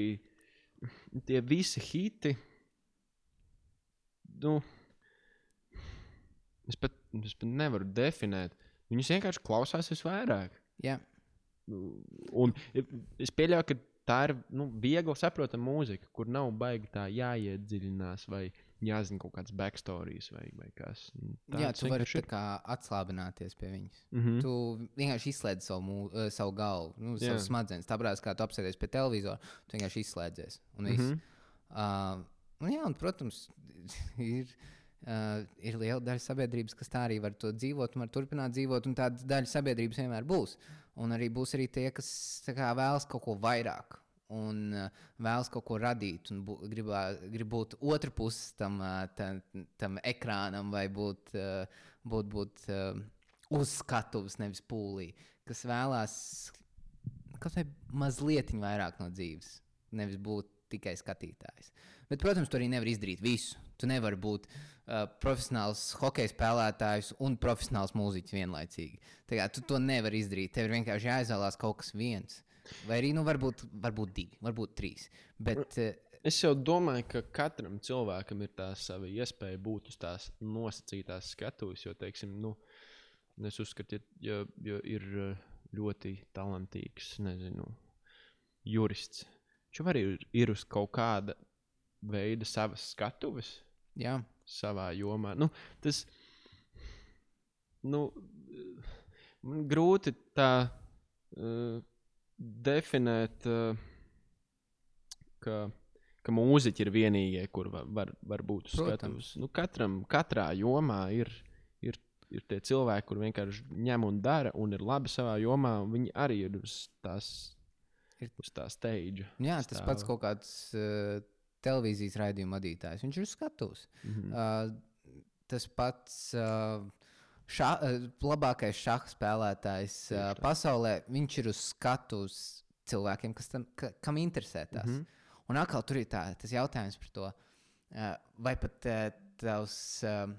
tie visi hiti. Nu, es, pat, es pat nevaru definēt. Viņus vienkārši klausās visvairāk. Jā. Un es pieļauju, ka tā ir nu, viegli saprotama mūzika, kur nav baigi tā jāiedziļinās vai jāzina kaut kāds backstories vai, vai kas. Nu, Tā Jā, tu vari kā atslābināties pie viņas. Mhm. Tu vienkārši izslēdz savu, mū, eh, savu galvu, nu, savas smadzenes. Tāpēc, kā tu apsēdies pie televizora, tu vienkārši izslēdzies. Un viss. Mhm. Uh, un, jā, un, protams, ir, uh, ir liela daļa sabiedrības, kas tā arī var to dzīvot, un var turpināt dzīvot, un tāda daļa sabiedrības vienmēr būs. Un arī būs arī tie, kas kā, vēlas kaut ko vairāk. Un uh, vēlas kaut ko radīt, un bu, gribā, grib būt otrā pusē tam, uh, tam, tam ekrānam, vai būt, uh, būt, būt uz skatuves, nevis pūlī, kas vēlās kaut vai mazliet vairāk no dzīves, nevis būt tikai skatītājs. Bet, protams, tu arī nevari izdarīt visu. Tu nevari būt uh, profesionāls hockey spēlētājs un profesionāls mūziķis vienlaicīgi. Tā kā, tu to nevari izdarīt. Tev ir vienkārši jāizvēlās kaut kas viens. Vai arī, nu, varbūt, varbūt divi, varbūt trīs. Bet, uh, Es jau domāju, ka katram cilvēkam ir tā sava iespēja būt uz tās nosacītās skatuves. Jo, teiksim, nu, es uzskatu, ja, ja, ir uh, ļoti talantīgs, nezinu, jurists. Viņš arī ir, uz kaut kāda veida savas skatuves, jā, savā jomā. Nu, tas nu, man grūti tā uh, definēt, uh, ka, ka mūziķi ir vienīgie, kur var, var, var būt uz skatuves. Nu, katram, katrā jomā ir, ir, ir tie cilvēki, kur vienkārši ņem un dara, un ir labi savā jomā. un Viņi arī ir uz tās, Ir- uz tā stage. jā tas stāv. pats kaut kāds uh, televīzijas raidījuma vadītājs. Viņš ir uz skatuves. Mhm. Uh, tas pats uh, šā, uh, labākais šaha spēlētājs uh, pasaulē. Viņš ir uz skatuves cilvēkiem, kas tam, ka, kam interesē tas. Mm. -hmm. Un atkal tur ir tā, tas jautājums par to, uh, vai pat uh, tavs. Uh,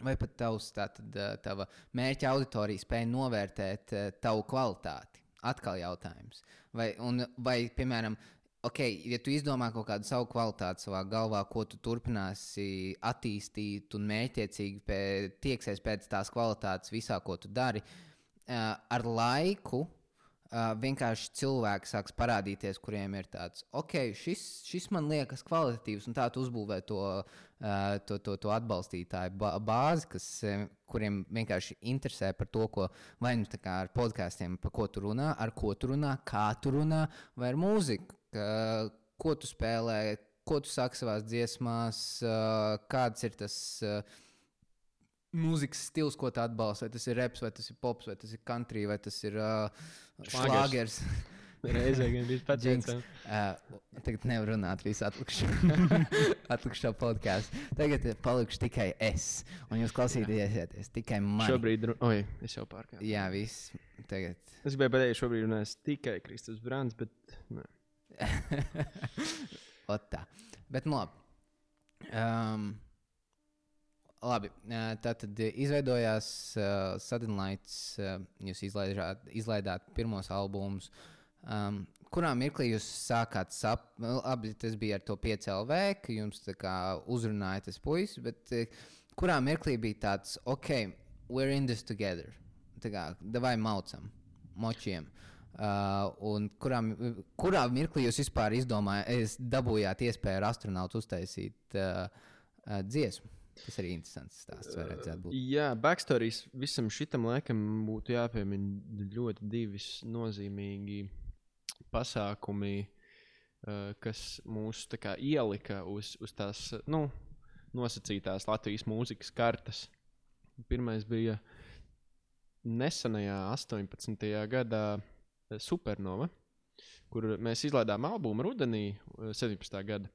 Vai pat tavs, tā, tad, uh, tava mērķa auditorija spēja novērtēt uh, tavu kvalitāti? Atkal jautājums. Vai, un, vai piemēram, okay, ja tu izdomā kaut kādu savu kvalitāti savā galvā, ko tu turpināsi attīstīt un mērķiecīgi pē, tieksies pēc tās kvalitātes visā, ko tu dari, uh, ar laiku uh, vienkārši cilvēki sāks parādīties, kuriem ir tāds, ok, šis, šis man liekas kvalitatīvs, un tā tu uzbūvē to, uh, to, to, to atbalstītāju bā- bāzi, kas, kuriem vienkārši interesē par to, ko vai nu ar podkāstiem, par ko tu runā, ar ko tu runā, kā tu runā, vai ar mūziku, ka, ko tu spēlē, ko tu saki savā dziesmās, kāds ir tas. Mūzikas stils, ko tu atbalsti. Vai tas ir reps, vai tas ir pops, vai tas ir country, vai tas ir Šlāgers. Reizē gan bija pats viens. Uh, tagad nevar runāt visu atlikušo, atlikušo podkāstu. Tagad palikšu tikai es. Un jūs klausīsieties tikai man. Šobrīd, oi, es jau pārkāpu. Jā, viss. Tagad. Es gribēju pateikt, šobrīd runājas tikai Kristus Brāns, bet ne. Tā. Bet, nu, labi. Um, labi. ā, Tā tad izveidojās uh, Suddenlights. Uh, jūs izlaidāt, izlaidāt pirmos albumus. Um, kurā mirklī jūs sākāt saprast, labi, tas bija ar to 5LV, ka jums tā kā uzrunāja tas puisis, bet uh, kurā mirklī bija tāds, ok, we're in this together. Tā kā, vai maucam, močiem. Uh, un kurā, mi- kurā mirklī jūs vispār izdomājāt, dabūjāt iespēju ar astronautu uztaisīt uh, uh, dziesmu? Tas arī interesants stāsts. būt. Jā, backstories visam šitam laikam būtu jāpiemina ļoti divi nozīmīgi pasākumi, uh, kas mūs kā ielika uz, uz tās nu, nosacītās Latvijas mūzikas kartes. Pirmais bija nesenajā 18. gadā Supernova, kur mēs izlaidām albumu rudenī, eh, 17. gada.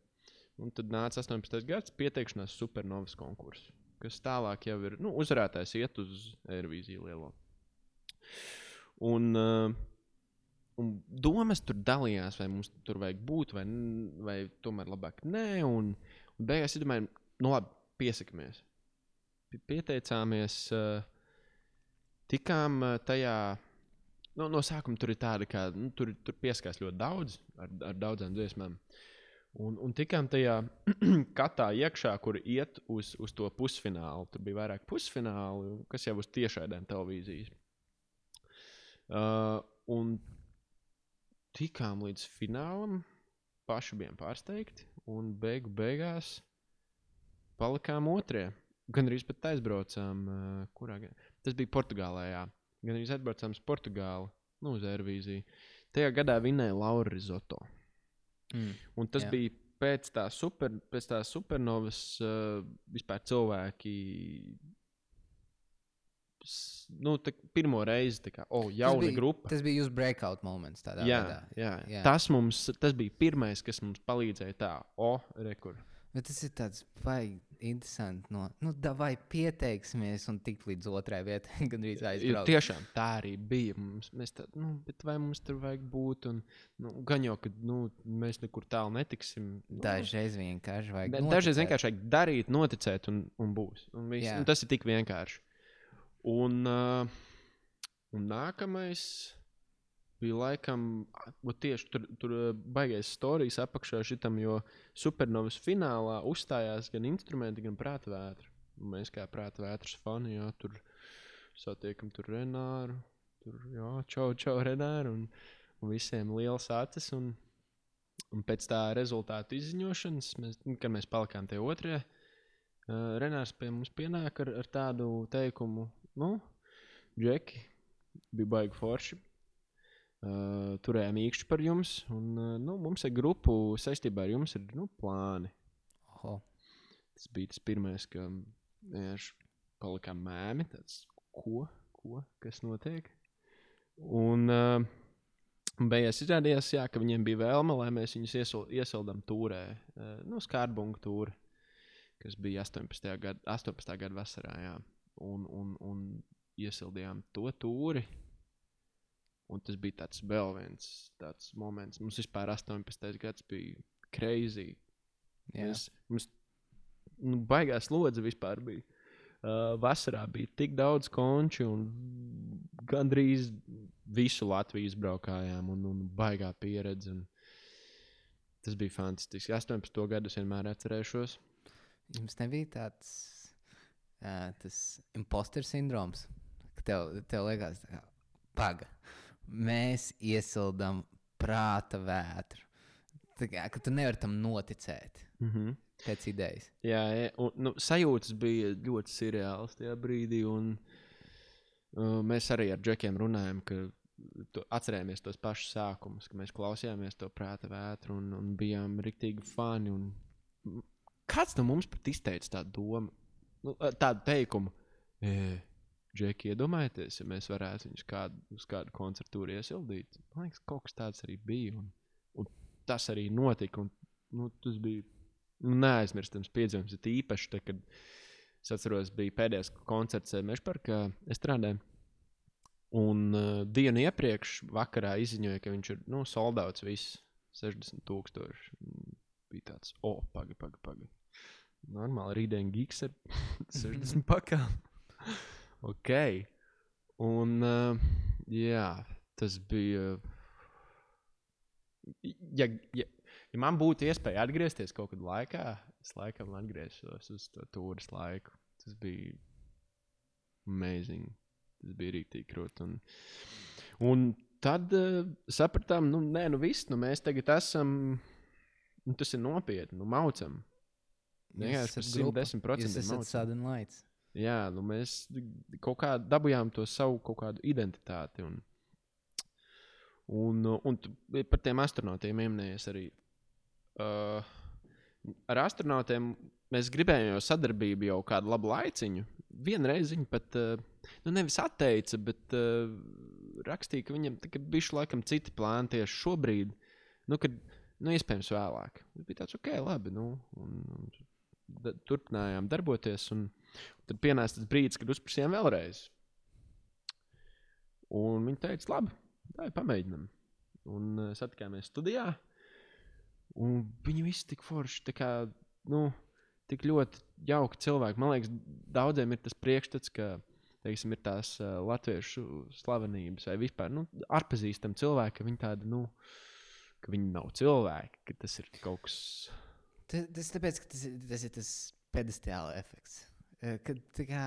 Un tad nāca 18. gads, pieteikšanās supernovas konkursā, kas tālāk jau ir nu, uzvarētājs, iet uz Eirovīziju lielo. Un, uh, un domas tur dalījās, vai mums tur vajag būt, vai, vai tomēr labāk nē. Un, un beigās es domāju, nu labi, piesakāmies. Pi- Pieteicāmies, uh, tikām tajā. Nu, no sākuma tur ir tāda, ka nu, tur, tur pieskās ļoti daudz ar, ar daudzām dziesmām. Un, un tikām tajā katā iekšā, kur iet uz, uz to pusfinālu. Tur bija vairāk pusfinālu, kas jau uz tiešraidēm televīzijas. Uh, un tikām līdz finālam, paši bijām pārsteigti. Un beigu beigās palikām otrajā. Gan arī pat aizbraucām, uh, kurā. Tas bija Portugālē. Jā. Gan arī aizbraucām uz Portugāli, nu, uz Eirovīziju. Tajā gadā vinēja Laura Rizoto. Mm. Un tas Jā. Bija pēc tā, super, pēc tā supernovas, uh, vispār cilvēki nu, tā, pirmo reizi, tā kā, oh, jauna bija- grupa. Tas bija jūsu breakout moments. Jā, jā. Jā. Tas, mums, tas bija pirmais, kas mums palīdzēja tā, o, rekur. Bet tas ir tāds baigi interesants. No, nu, vai pieteiksimies un tik līdz otrai vietai, gan arī aizbraukt. Tiešām tā arī bija. Mums, mēs tā, nu, bet vai mums tur vajag būt? Un, nu, gan jau, ka nu, mēs nekur tālu netiksim. Nu, Dažreiz vienkārši vajag. Da- Dažreiz noticēt. vienkārši vajag darīt, noticēt, un, un būs. Un viss. Un tas ir tik vienkārši. Un, uh, un nākamais bija laikam, tieši tur, tur uh, baigais stāstījis apakšā šitam, jo supernovas finālā uzstājās gan instrumenti, gan prāta vētra. Mēs kā prāta vētras fani, jā, tur satiekam tur Renāru. Tur, jā, čau, čau, Renāru. Un, un visiem liels acis. Un, un pēc tā rezultātu izziņošanas, mēs, nu, kad mēs palikām tie otrie, uh, Renārs pie mums pienāk ar, ar tādu teikumu, nu, Džeki, bija baigi forši. Uh, turējām īkšķi par jums, un uh, nu, mums ir grupu saistībā ar jums, ir nu, plāni. Oho. Tas bija tas pirmais, ka mēs palikām mēmi. Tāds, ko, ko, kas notiek? Un uh, beigās izrādījās, jā, ka viņiem bija vēlme, lai mēs viņus iesal, iesildām tūrē, uh, nu, skārbunga tūrē, kas bija 18. gada, 18. gada vasarā. Jā. Un, un, un iesildījām to tūri. Un tas bija tāds vēl viens tāds moments. Mums vispār 18. gads bija crazy. Mēs, mums nu, baigās lodze vispār bija. Uh, vasarā bija tik daudz konču, un gandrīz visu Latviju izbraukājām, un, un baigā pieredze. Un tas bija fantastiski. 18. gadu es vienmēr atcerēšos. Jums nebija tāds uh, tas imposter sindroms, ka tev, tev liekas, ka paga. Mēs iesildām prāta vētru. Tā kā, tu nevari tam noticēt Mm -hmm. pēc idejas. Jā, jā un, nu, sajūtas bija ļoti seriāls tajā brīdī. Un, uh, mēs arī ar džekiem runājām, ka tu, atcerējāmies tos pašus sākumus, ka mēs klausījāmies to prāta vētru un, un bijām rīktīgi fani. Un, kāds no mums pat izteica tādu domu, nu, ā, tādu teikumu? E, Džeki, iedomājieties, ja mēs varētu viņus kādu, uz kādu koncertu iesildīt. Man liekas, kaut kas tāds arī bija. Un, un tas arī notika. Un, nu, tas bija nu, neaizmirstams piedzīvums. Ir īpaši, te, kad es atceros, bija pēdējais koncerts Mežparkā. Es strādāju. Un uh, dienu iepriekš, vakarā izziņoja, ka viņš ir nu, soldāts viss 60,000. Bija tāds, o, oh, pagaidi, pagaidi. Paga. Normāli rītdien gigs ar 60 pakām. Ok. Un, uh, jā, tas bija. Ja, ja, ja man būtu iespēja atgriezties kaut kad laikā, es laikam atgriezīšos uz to tūris laiku. Tas bija amazing. Tas bija rīktīgi krūti. Un, un tad uh, sapratām, nu, nē, nu viss, nu mēs tagad esam. Nu, tas ir nopietni, nu, maucam. Vienkārši par 110% Jūs esat maucam. sudden lights. Jā, nu mēs kaut kā dabūjām to savu kaut kādu identitāti. Un, un, un par tiem astronautiem pieminējies arī. Uh, ar astronautiem mēs gribējām jau sadarbību jau kādu labu laiciņu. Vienreiz viņi pat uh, nu, nevis atteica, bet uh, rakstīja, ka viņam bija laikam citi plāni tieši šobrīd. Nu, kad, nu, iespējams, vēlāk. Tas bija tāds, ok, labi. Nu, un, un, turpinājām darboties. Un, Tad pienāca tas brīdis, kad uzprasījām vēlreiz. Un viņi teica, labi, tā ir pamēģinām. Un uh, satikāmies studijā. Un viņi visi tik forši, tā kā, nu, tik ļoti jauki cilvēki. Man liekas, daudziem ir tas priekšstats, ka teiksim, ir tās uh, latviešu slavenības vai vispār nu, atpazīstami cilvēki, ka viņi tādi, nu, ka viņi nav cilvēki, ka tas ir kaut kas. Tas, tas tāpēc, ka tas, tas ir tas pedestāla efekts. Eh, Kad kā,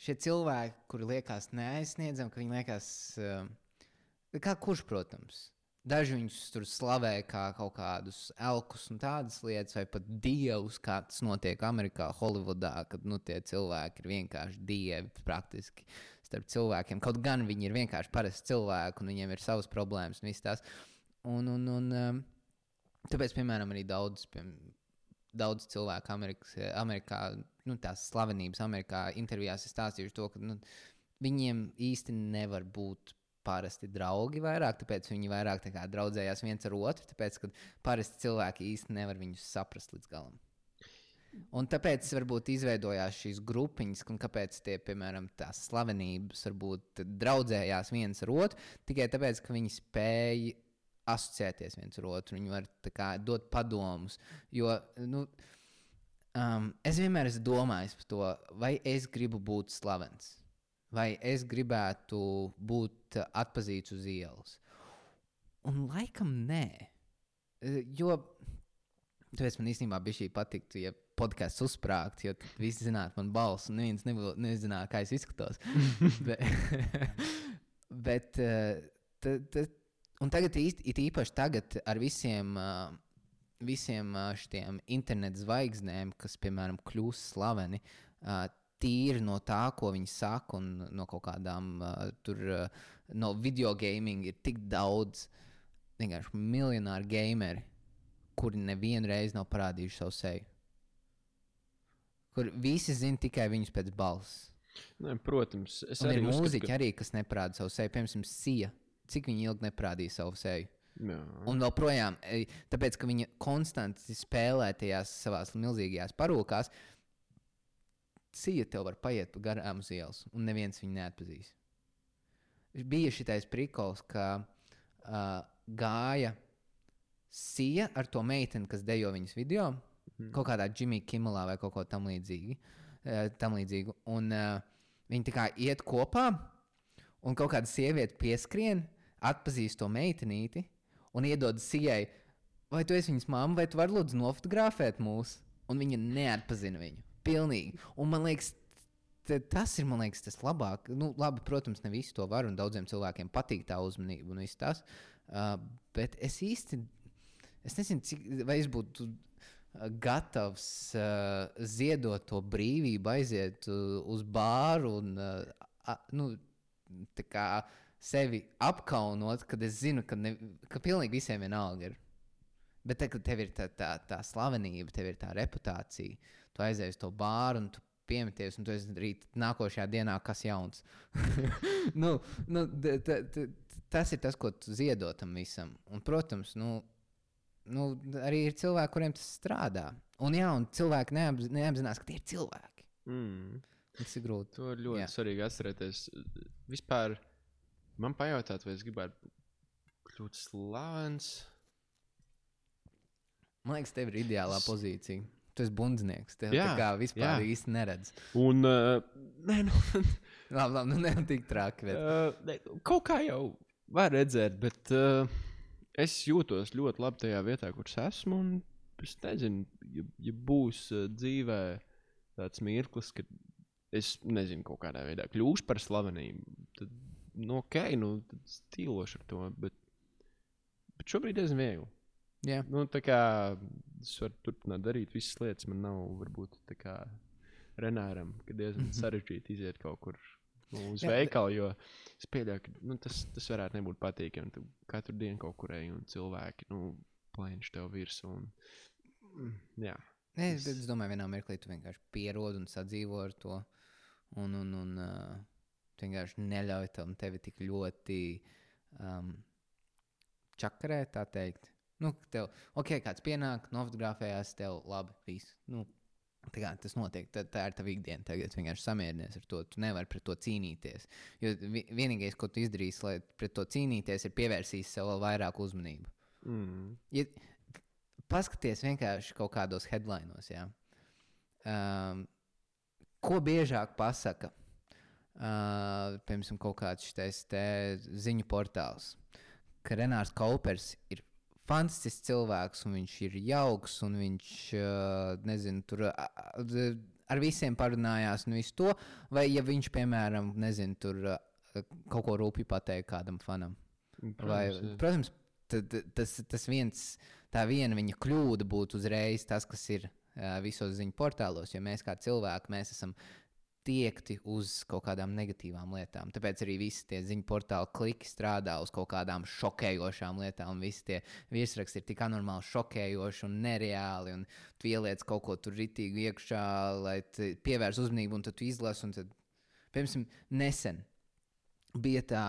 šie cilvēki, kuri liekas neaizsniedzami, ka viņi liekas, eh, kā kurš, protams, daži viņus tur slavē kā kaut kādus elkus un tādas lietas, vai pat dievus, kā tas notiek Amerikā, Holivudā, kad nu, tie cilvēki ir vienkārši dievi praktiski starp cilvēkiem. Kaut gan viņi ir vienkārši parasti cilvēki un viņiem ir savas problēmas un viss tās. Un, un, un, um, tāpēc, piemēram, arī daudz piem, daudz cilvēku Amerikas, Amerikā, nu, tās slavenības Amerikā intervijās ir stāstījuši to, ka nu, viņiem īsti nevar būt parasti draugi vairāk, tāpēc viņi vairāk tā draudzējās viens ar otru, tāpēc, ka parasti cilvēki īsti nevar viņus saprast līdz galam. Un tāpēc varbūt izveidojās šīs grupiņas, un kāpēc tie, piemēram, tās slavenības varbūt draudzējās viens ar otru, tikai tāpēc, ka viņi spēja asociēties viens ar otru, viņi var kā, dot padomus. Jo nu, um, es vienmēr esmu domājis par to, vai es gribu būt slavens vai es gribētu būt atpazīts uz ielas. Un laikam nē. E, jo tāpēc man īstenībā bija šī patiktu, ja podkāsts uzsprāgt, jo visi zinātu man balsu, un neviens nezinātu, kā es izskatos. bet, bet t, t, un tagad it īpaši tagad ar visiem. Visiem šiem internetu zvaigznēm, kas, piemēram, kļūst slaveni, tīri no tā, ko viņi saka, un no kaut kādām tur, no video gaming ir tik daudz vienkārši miljonāru gameri, kuri nevienu reizi nav parādījuši savu seju. Kur visi zina tikai viņus pēc balss. Ne, protams, es un arī ir mūziķi, ka... arī, kas neparāda savu seju. Piemēram, Sija. Cik viņi ilgi neparādīja savu seju? Jā. Un vēl projām, tāpēc, ka viņa konstanti spēlē tajās savās milzīgajās parūkās, Sija tev var paiet pa garām uz ielas, un neviens viņu neatpazīs. Bija šitais prikols, ka uh, gāja Sija ar to meiteni, kas dejo viņas video, mm. kaut kādā Jimmy Kimmelā vai kaut ko tam līdzīgu. Uh, tam līdzīgu. Un uh, viņi tā kā iet kopā, un kaut kāda sieviete pieskrien, atpazīst to meitenīti un iedod Sijai, vai tu esi viņas mamma, vai tu vari lūdzu nofotografēt mūs, un viņa neatpazina viņu. Pilnīgi. Un man liekas, tas ir liekas, tas labāk. Nu, labi, protams, ne visi to var, un daudziem cilvēkiem patīk tā uzmanība un viss tas. Uh, bet es īsti es nezinu, cik, vai es būtu gatavs uh, ziedot to brīvību, aiziet uh, uz bāru un uh, nu, kā, sevi apkaunot, kad es zinu, ka, ne, ka pilnīgi visiem vienalga ir. Bet te, kad tev ir tā, tā, tā slavenība, tev ir tā reputācija, tu aizej uz to bāru un tu piemeties, un tu esi rīt nākošajā dienā kas jauns. nu, nu, t, t, t, tas ir tas, ko tu ziedot tam visam. Un, protams, nu, nu, arī ir cilvēki, kuriem tas strādā. Un, jā, un cilvēki neapz, neapzinās, ka tie ir cilvēki. Mm. Tas ir grūti. To ļoti jā. svarīgi atcerēties. Vispār man pajautāt, vai es gribētu kļūt slavens Man liekas, tev ir ideālā pozīcija. Tu esi bundznieks. Tev jā, tā kā vispār jā. īsti neredz. Un, uh, nē, nu, labi, labi, nu ne tik traki. Bet... Uh, ne, kaut kā jau var redzēt, bet uh, es jūtos ļoti labi tajā vietā, kur es esmu. Es nezinu, ja, ja būs uh, dzīvē tāds mirklis, kad es nezinu, kaut kādā veidā kļūšu par slavenību, tad, nu, ok, nu, tad stīlošu ar to. Bet, bet šobrīd diezgan viegli. Jā. Nu, tā kā es varu turpināt darīt visas lietas, man nav varbūt tā kā Renāram, ka diezgan mhm. sarežģīti iziet kaut kur nu, uz Jā, veikalu, jo es pieļauju, ka nu, tas, tas varētu nebūt patīkami. Tu katru dienu kaut kur ej un cilvēki nu, plēņš tev virsū. Un, jā. Nē, es, es domāju, vienā mirklī tu vienkārši pierodi un sadzīvo ar to. Un, un, un uh, vienkārši neļauj tam tevi tik ļoti um, čakarēt, tā teikt. Nu, tev, ok, kāds pienāk, nofotografējās, tev labi, viss. Nu, kā, tas notiek, tā, tā ir tava ikdiena. Tagad vienkārši samierinies ar to. Tu nevari pret to cīnīties. Jo vienīgais, ko tu izdarīsi, lai pret to cīnīties, ir pievērsīs sev vēl vairāk uzmanību. Mm. Ja, paskaties vienkārši kaut kādos headlinos. Ja? Um, ko biežāk pasaka? Uh, piemēram, kaut kāds šis ziņu portāls, ka Renārs Kaupers ir fantastisks cilvēks, un viņš ir jauks, un viņš, nezinu, tur ar visiem parunājās un visu to, vai ja viņš, piemēram, nezinu, tur kaut ko rūpīgi pateikt kādam fanam. Protams, vai, protams tas, tas viens, tā viena viņa kļūda būtu uzreiz tas, kas ir visos ziņu portālos, jo mēs kā cilvēki, mēs esam tiekti uz kaut kādām negatīvām lietām. Tāpēc arī visi tie ziņu portāli kliki strādā uz kaut kādām šokējošām lietām. Visi tie virsraksti ir tik anormāli šokējoši un nereāli. Un tu ieliec kaut ko tur ritīgi iekšā, lai pievērst uzmanību, un tad tu izlasi. Tad, piemēram, nesen bija tā.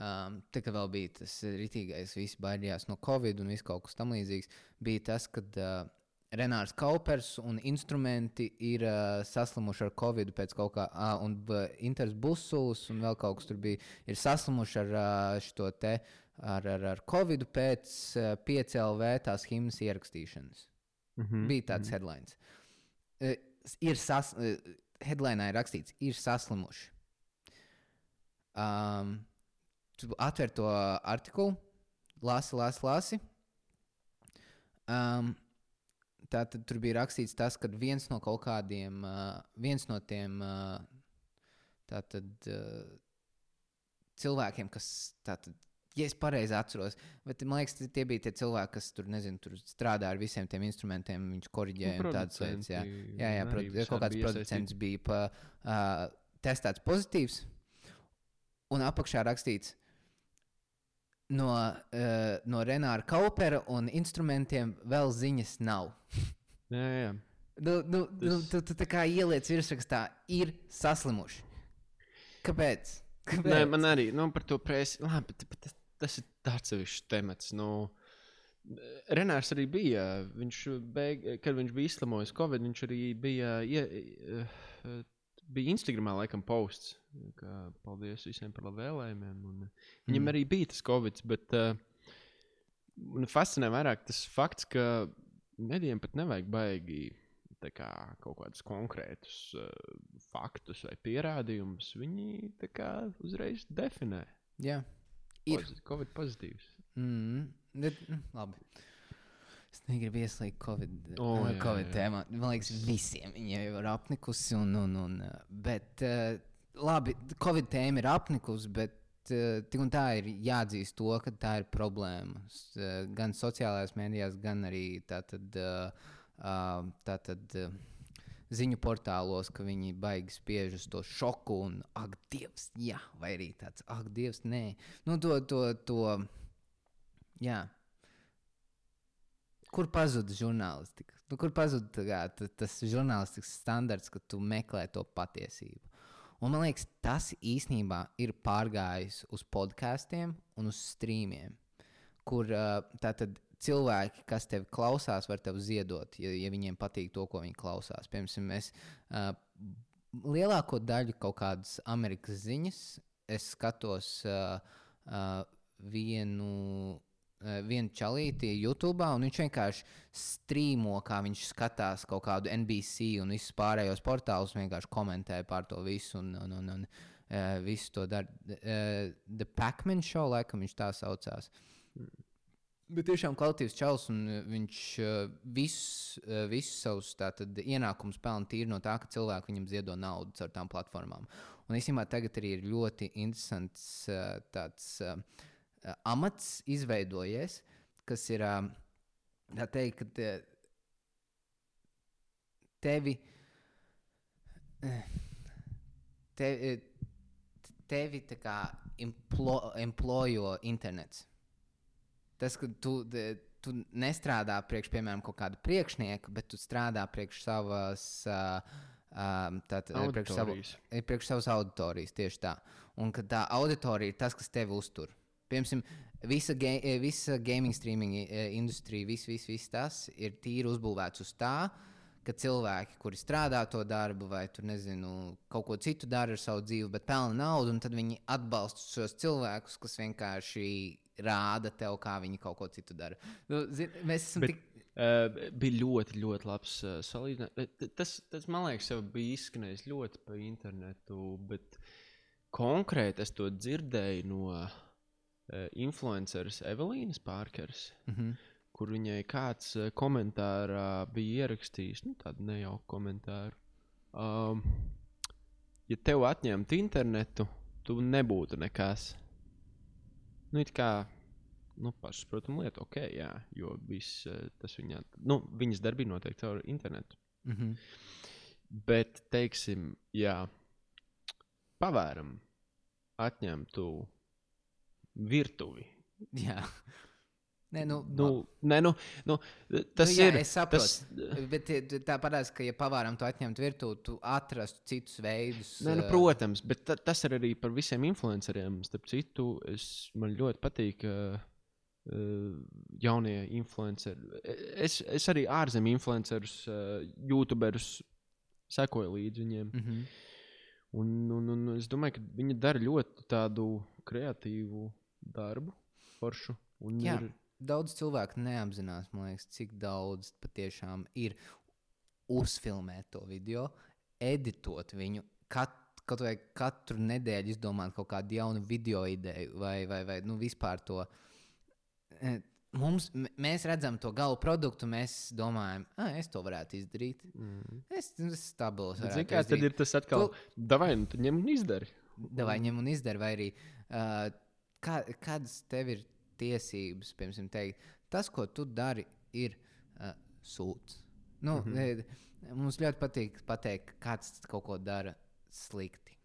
Um, tā kā vēl bija tas rītīgais, visi baidījās no Covid un viss kaut kas tamlīdzīgs, bija tas, kad uh, Renārs Kaupers un instrumenti ir uh, saslimuši ar covid pēc kaut kā, uh, un uh, Inters Busuls un vēl kaut kas tur bija, ir saslimuši ar uh, šo te, ar, ar, ar covid pēc uh, 5LV tās himnas ierakstīšanas. Mm -hmm. Bija tāds mm -hmm. headlines. Uh, ir sas, uh, headlinā ir rakstīts, ir saslimuši. Um, atver to artikulu, lasi, lasi, lasi. Um, tā tad tur bija rakstīts tas, ka viens no kaut kādiem, uh, viens no tiem uh, tātad, uh, cilvēkiem, kas tātad, ja es pareizi atceros, bet man liekas, tie bija tie cilvēki, kas tur, nezinu, tur strādā ar visiem tiem instrumentiem, viņš korģēja nu, un tādas lietas. Jā, jā, jā produ, kaut kāds producents bija pa, uh, testēts pozitīvs, un apakšā rakstīts, no, uh, no Renāra Kaupera un instrumentiem vēl ziņas nav. jā, jā. Nu, nu, nu Tas... nu, tu, tu tā kā ieliec virsrakstā, ir saslimuši. Kāpēc? Kāpēc? Nē, man arī nu, par to presi. Labi, bet, bet tas, ir atsevišķs temats. Nu, Renārs arī bija. Viņš beig, kad viņš bija izslimojis Covid, viņš arī bija. Ja, bija Instagramā laikam posts. Kā, paldies visiem par vēlējumiem. Un, mm. Viņam arī bija tas Covid, bet uh, fascinē vairāk tas fakts, ka medijiem pat nevajag baigi kā, kaut kādus konkrētus uh, faktus vai pierādījumus. Viņi kā, uzreiz definē. Jā, ir Covid pozitīvs. Mm, bet, labi. Es negribu ieslīgt Covid, oh, jā, COVID jā. tēmā. Man liekas, visiem viņiem jau ir apnikusi. Un, un, un, bet, uh, labi, Covid tēma ir apnikusi, bet tik un tā ir jāatzīst to, ka tā ir problēma. Gan sociālajās mēdījās, gan arī tātad, tātad, ziņu portālos, ka viņi baigi spiež uz to šoku un ak, Dievs, jā, vai arī tāds ak, Dievs, nē. Nu, to, to, to, jā kur pazuda žurnālistika? Nu, kur pazuda tas žurnālistikas standarts, ka tu meklē to patiesību? Un man liekas, tas īstenībā ir pārgājis uz podkāstiem un uz streamiem, kur tātad cilvēki, kas tevi klausās, var tev ziedot, ja, ja viņiem patīk to, ko viņi klausās. Piemēram, es uh, lielāko daļu kaut kādas Amerikas ziņas skatos uh, uh, vienu vienu čalīti YouTube, un viņš vienkārši strīmo, kā viņš skatās kaut kādu NBC un visus pārējos portālus, vienkārši komentē par to visu. Un, un, un, un, uh, visu to dara. Uh, The Pacman Show, laikam viņš tā saucās. Bet tiešām kvalitīvs čels, un viņš uh, visus, uh, visus savus tātad, ienākumus pelna tīri no tā, ka cilvēki viņam ziedo naudu caur tām platformām. Un īstenībā tagad arī ir ļoti interesants uh, tāds. Uh, amats izveidojies, kas ir uh, tā teikt, ka te, tevi. Te, tevi tā kā emplo, employo internets. Tas, ka tu, tu nestrādā priekš, piemēram, kaut kāda priekšnieka, bet tu strādā priekš savas, uh, tātad, priekš, savu, priekš savas auditorijas. Tieši tā. Un tā auditorija ir tas, kas tevi uztur. Piemēram, visa, ga eh, visa gaming streaming eh, industrija, viss, viss, viss tas ir tīri uzbūvēts uz tā, ka cilvēki, kuri strādā to darbu, vai tur nezinu, kaut ko citu dara ar savu dzīvi, bet pelna naudu, un tad viņi atbalsta šos cilvēkus, kas vienkārši rāda tev, kā viņi kaut ko citu dara. Nu, zin, mēs esam bet, tik. Uh, bija ļoti, ļoti labs uh, salīdzinājums. Tas, tas, man liekas, jau bija izskanējis ļoti pa internetu, bet konkrēti es to dzirdēju no uh, influenceris Evelīnas Pārkers, mm -hmm. kur viņai kāds eh, komentārā bija ierakstījis nu, tādu nejauku komentāru. Um, ja tev atņemtu internetu, tu nebūtu nekas. Nu, kā nu, pašsaprotamu lietu, ok, jā, jo viss eh, tas viņa, nu, viņas darbība notiek caur internetu. Mm -hmm. Bet, teiksim, jā, pavēram atņemtu virtuvi. Jā. Nē, nu, Nu, nē, nu, nu, tas nu, jā, ir. Es saprotu. Tas, Bet tā parādās, ka, ja pavāram to atņemt virtuvi, tu atrastu citus veidus. Nē, nu, ā, protams, bet ta, tas ir arī par visiem influenceriem. Starp citu, es, man ļoti patīk uh, jaunie influenceri. Es, es arī ārzemju influencerus, uh, youtuberus sekoju līdzi viņiem. Mhm. Un, un, un es domāju, ka viņi dara ļoti tādu kreatīvu darbu, foršu. Un Jā. ir, Daudz cilvēku neapzinās, liekas, cik daudz patiešām ir uzfilmēt to video, editot viņu. Kat, kaut vai katru nedēļu izdomāt kaut kādu jaunu video ideju, vai, vai, vai nu, vispār to. eh, Mums, mēs redzam to galu produktu, mēs domājam, ah, es to varētu izdarīt. mm. Es esmu stabils. Bet, varētu zini, kā, tad izdarīt. ir tas atkal, davai, nu, tu ņem un izdari. Vai ņem un izdara, vai arī uh, kā, kādas tev ir tiesības, piemēram, teikt, tas, ko tu dari, ir uh, sūds. Nu, mm -hmm. Mums ļoti patīk pateikt, kāds kaut ko dara slikti.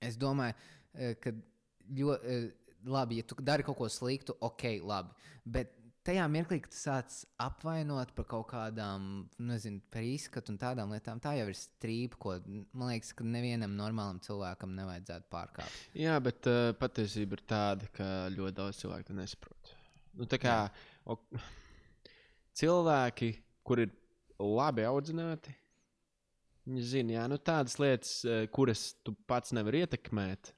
Es domāju, eh, ka ļoti labi, ja tu dari kaut ko sliktu, ok, labi. Bet tajā mirklī, kad tu sāc apvainot par kaut kādām, nezinu, par izskatu un tādām lietām, tā jau ir strīpa, ko man liekas, ka nevienam normālam cilvēkam nevajadzētu pārkāpt. Jā, bet uh, patiesība ir tāda, ka ļoti daudz cilvēku to nesaprot. Nu, tā kā o, cilvēki, kur ir labi audzināti, viņi zina, jā, nu, tādas lietas, eh, kuras tu pats nevari ietekmēt,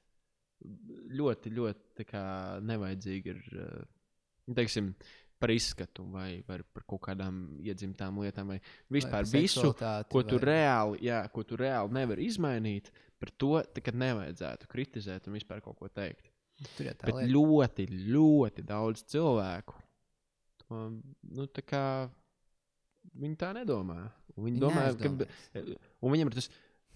ļoti, ļoti kā, nevajadzīgi ir. nu, Teiksim, par izskatu, vai, vai par kaut kādām iedzimtām lietām, vai vispār par visu, ko tu, vai- reāli, jā, ko tu reāli nevari izmainīt. Par to tagad nevajadzētu kritizēt un vispār kaut ko teikt. Tur jau tā lieta. ļoti, ļoti daudz cilvēku. To, nu, tā kā viņi tā nedomā. Viņi domā, ka, viņiem ir tas,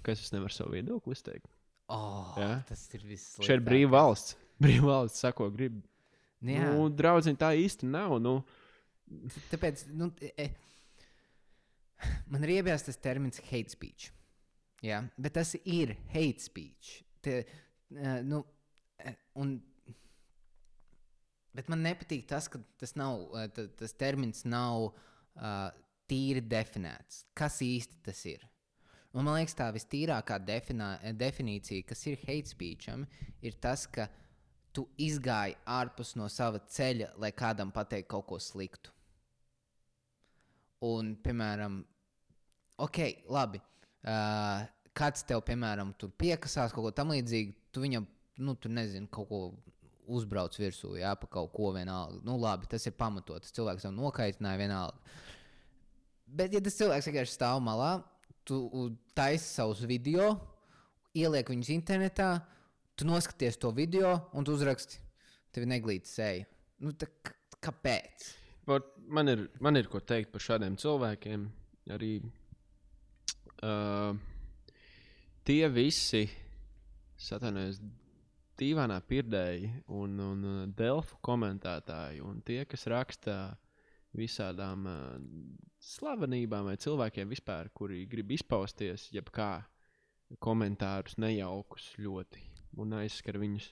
ka es nevaru savu viedokli izteikt. Oh, Jā. tas ir viss. Šeit ir brīva valsts. Brīva valsts sako, grib. Jā, Nu, draudziņ, tā īsti nav. Nu, Tāpēc nu, e, man ir iebies tas termins hate speech. Jā, bet tas ir hate speech. Te, e, nu, e, un, bet man nepatīk tas, ka tas, nav, ta- tas termins nav uh, tīri definēts. Kas īsti tas ir? Un man liekas, tā vistīrākā definā, definīcija, kas ir hate speecham, ir tas, ka tu izgāji ārpus no sava ceļa, lai kādam pateiktu kaut ko sliktu. Un, piemēram, ok, labi. Uh, kāds tev, piemēram, tur piekasās kaut ko tamlīdzīgu, tu viņam, nu, tur nezini, kaut ko uzbrauc virsū, jā, pa kaut ko vienalga. Nu, labi, tas ir pamatots. Cilvēks tev nokaitināja vienalga. Bet, ja tas cilvēks vienkārši stāv malā, tu taisi savus video, ieliek viņus internetā, tu noskaties to video un tu uzraksti, tev neglīti seja. Nu, tā, kāpēc? Man, ir, man ir ko teikt par šādiem cilvēkiem. Arī uh, tie visi, satanojas, dīvainā pirdēji un, un delfu komentētāji, un tie, kas raksta visādām uh, slavenībām vai cilvēkiem vispār, kuri grib izpausties, jebkā komentārus nejaukus ļoti un aizskar viņus.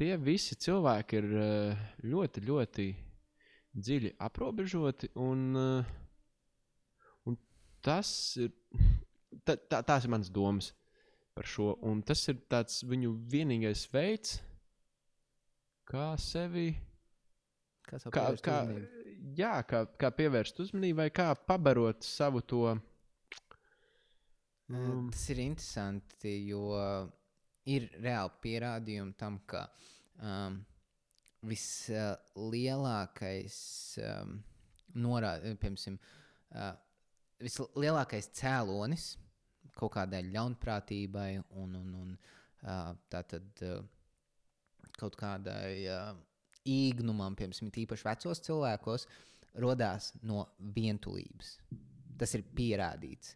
Tie visi cilvēki ir uh, ļoti, ļoti dziļi aprobežoti, un, uh, un tas ir. Tā, tā, tās ir manas domas par šo. Un tas ir tāds viņu vienīgais veids, kā sevi. Kā, Kā, kā, jā, kā, kā pievērst uzmanību, vai kā pabarot savu to. Eh, Um, Tas ir interesanti, jo ir reāli pierādījumi tam, ka um, vislielākais um, norāda, piemēram, uh, vislielākais cēlonis kaut kādai ļaunprātībai un, un, un uh, tātad uh, kaut kādai uh, īgnumam, piemēram, tīpaši vecos cilvēkos, radās no vientulības. Tas ir pierādīts.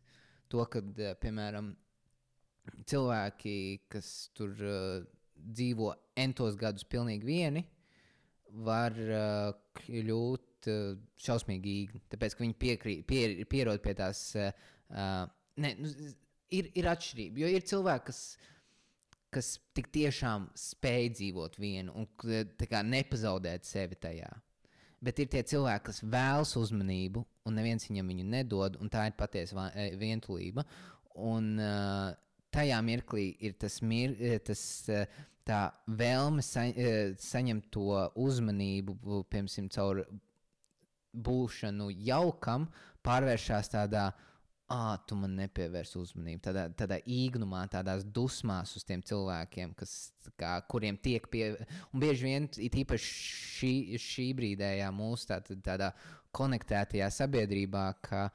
To, ka, eh, piemēram, cilvēki, kas tur uh, dzīvo entos gadus pilnīgi vieni, var uh, kļūt uh, šausmīgi īgni. Tāpēc, ka viņi piekrī, pier, pierod pie tās. Uh, ne, nu, ir, ir atšķirība. Jo ir cilvēki, kas, kas tik tiešām spēj dzīvot vienu un kā nepazaudēt sevi tajā. Bet ir tie cilvēki, kas vēlas uzmanību, un neviens viņam viņu nedod, un tā ir patiesa vientulība. Un uh, tajā mirklī ir tas, mir, eh, tas uh, tā vēlme sa, uh, saņemt to uzmanību, bu- piemēram, caur būšanu jaukam, pārvēršas tādā, ah, tu man nepievērsi uzmanību, tādā, tādā īgnumā, tādās dusmās uz tiem cilvēkiem, kas, kā, kuriem tiek pie. Un bieži vien, it īpaši šī, šī brīdējā mūsu tā, tādā konektētajā sabiedrībā, ka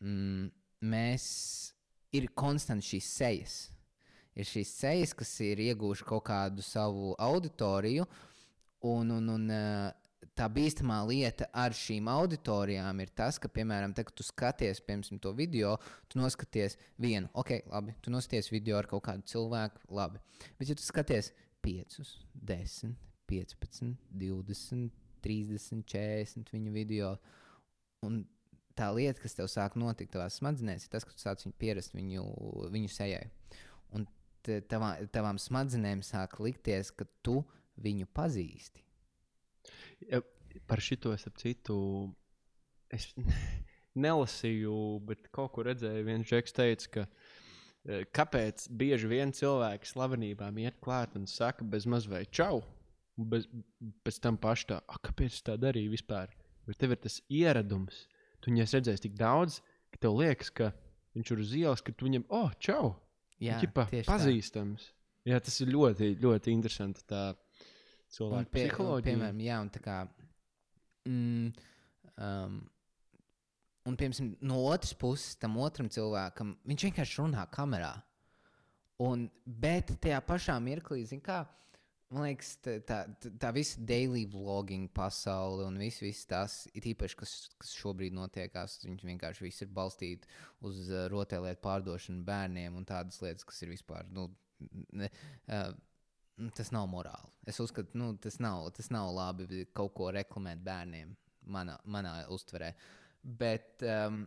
mm, mēs ir konstanti šīs sejas. Ir šīs sejas, kas ir iegūšas kaut kādu savu auditoriju, un, un, un eh, tā bīstamā lieta ar šīm auditorijām ir tas, ka, piemēram, te, kad tu skaties piemēram, to video, tu noskaties vienu, ok, labi, tu noskaties video ar kaut kādu cilvēku, labi. Bet, ja tu skaties 5, 10, 15, 20, 30, 40 viņa video, un tā lieta, kas tev sāk notikt tavā smadzenēs, ir tas, ka tu sāc viņu pierast viņu, viņu sejai. Un tavā, tavām smadzenēm sāk likties, ka tu viņu pazīsti. Ja, par šito ap citu es nelasīju, bet kaut kur redzēju, viens žeks teica, ka eh, kāpēc bieži vien cilvēki slavenībām iet klāt un saka bez maz vai čau, bez, pēc tam paši tā, "Ah, kāpēc es tā darīju vispār? Bet tev ir tas ieradums, tu viņu esi redzējis tik daudz, ka tev liekas, ka viņš ir uz ielas, ka tu viņam, oh, čau! Jā, Ķipa, tieši tā. pazīstams. Jā, tas ir ļoti, ļoti interesanti. Tā cilvēka pie- psiholoģija. Piemēram, jā, un tā kā. Mm, um, un, piemēram, no otras puses, tam otram cilvēkam, viņš vienkārši runā kamerā. Un, bet tajā pašā mirklī, zin kā, man liekas, tā, tā, tā- visa daily vlogging pasaule un viss, viss tas, ir īpaši, kas, kas šobrīd notiekās, viņš vienkārši viss ir balstīts uz uh, rotaļlietu pārdošanu bērniem un tādas lietas, kas ir vispār. Nu, ne, uh, Nu, Tas nav morāli. Es uzskatu, ka tas, nav- tas nav labi kaut ko reklamēt bērniem, manā, manā uztverē. Bet um,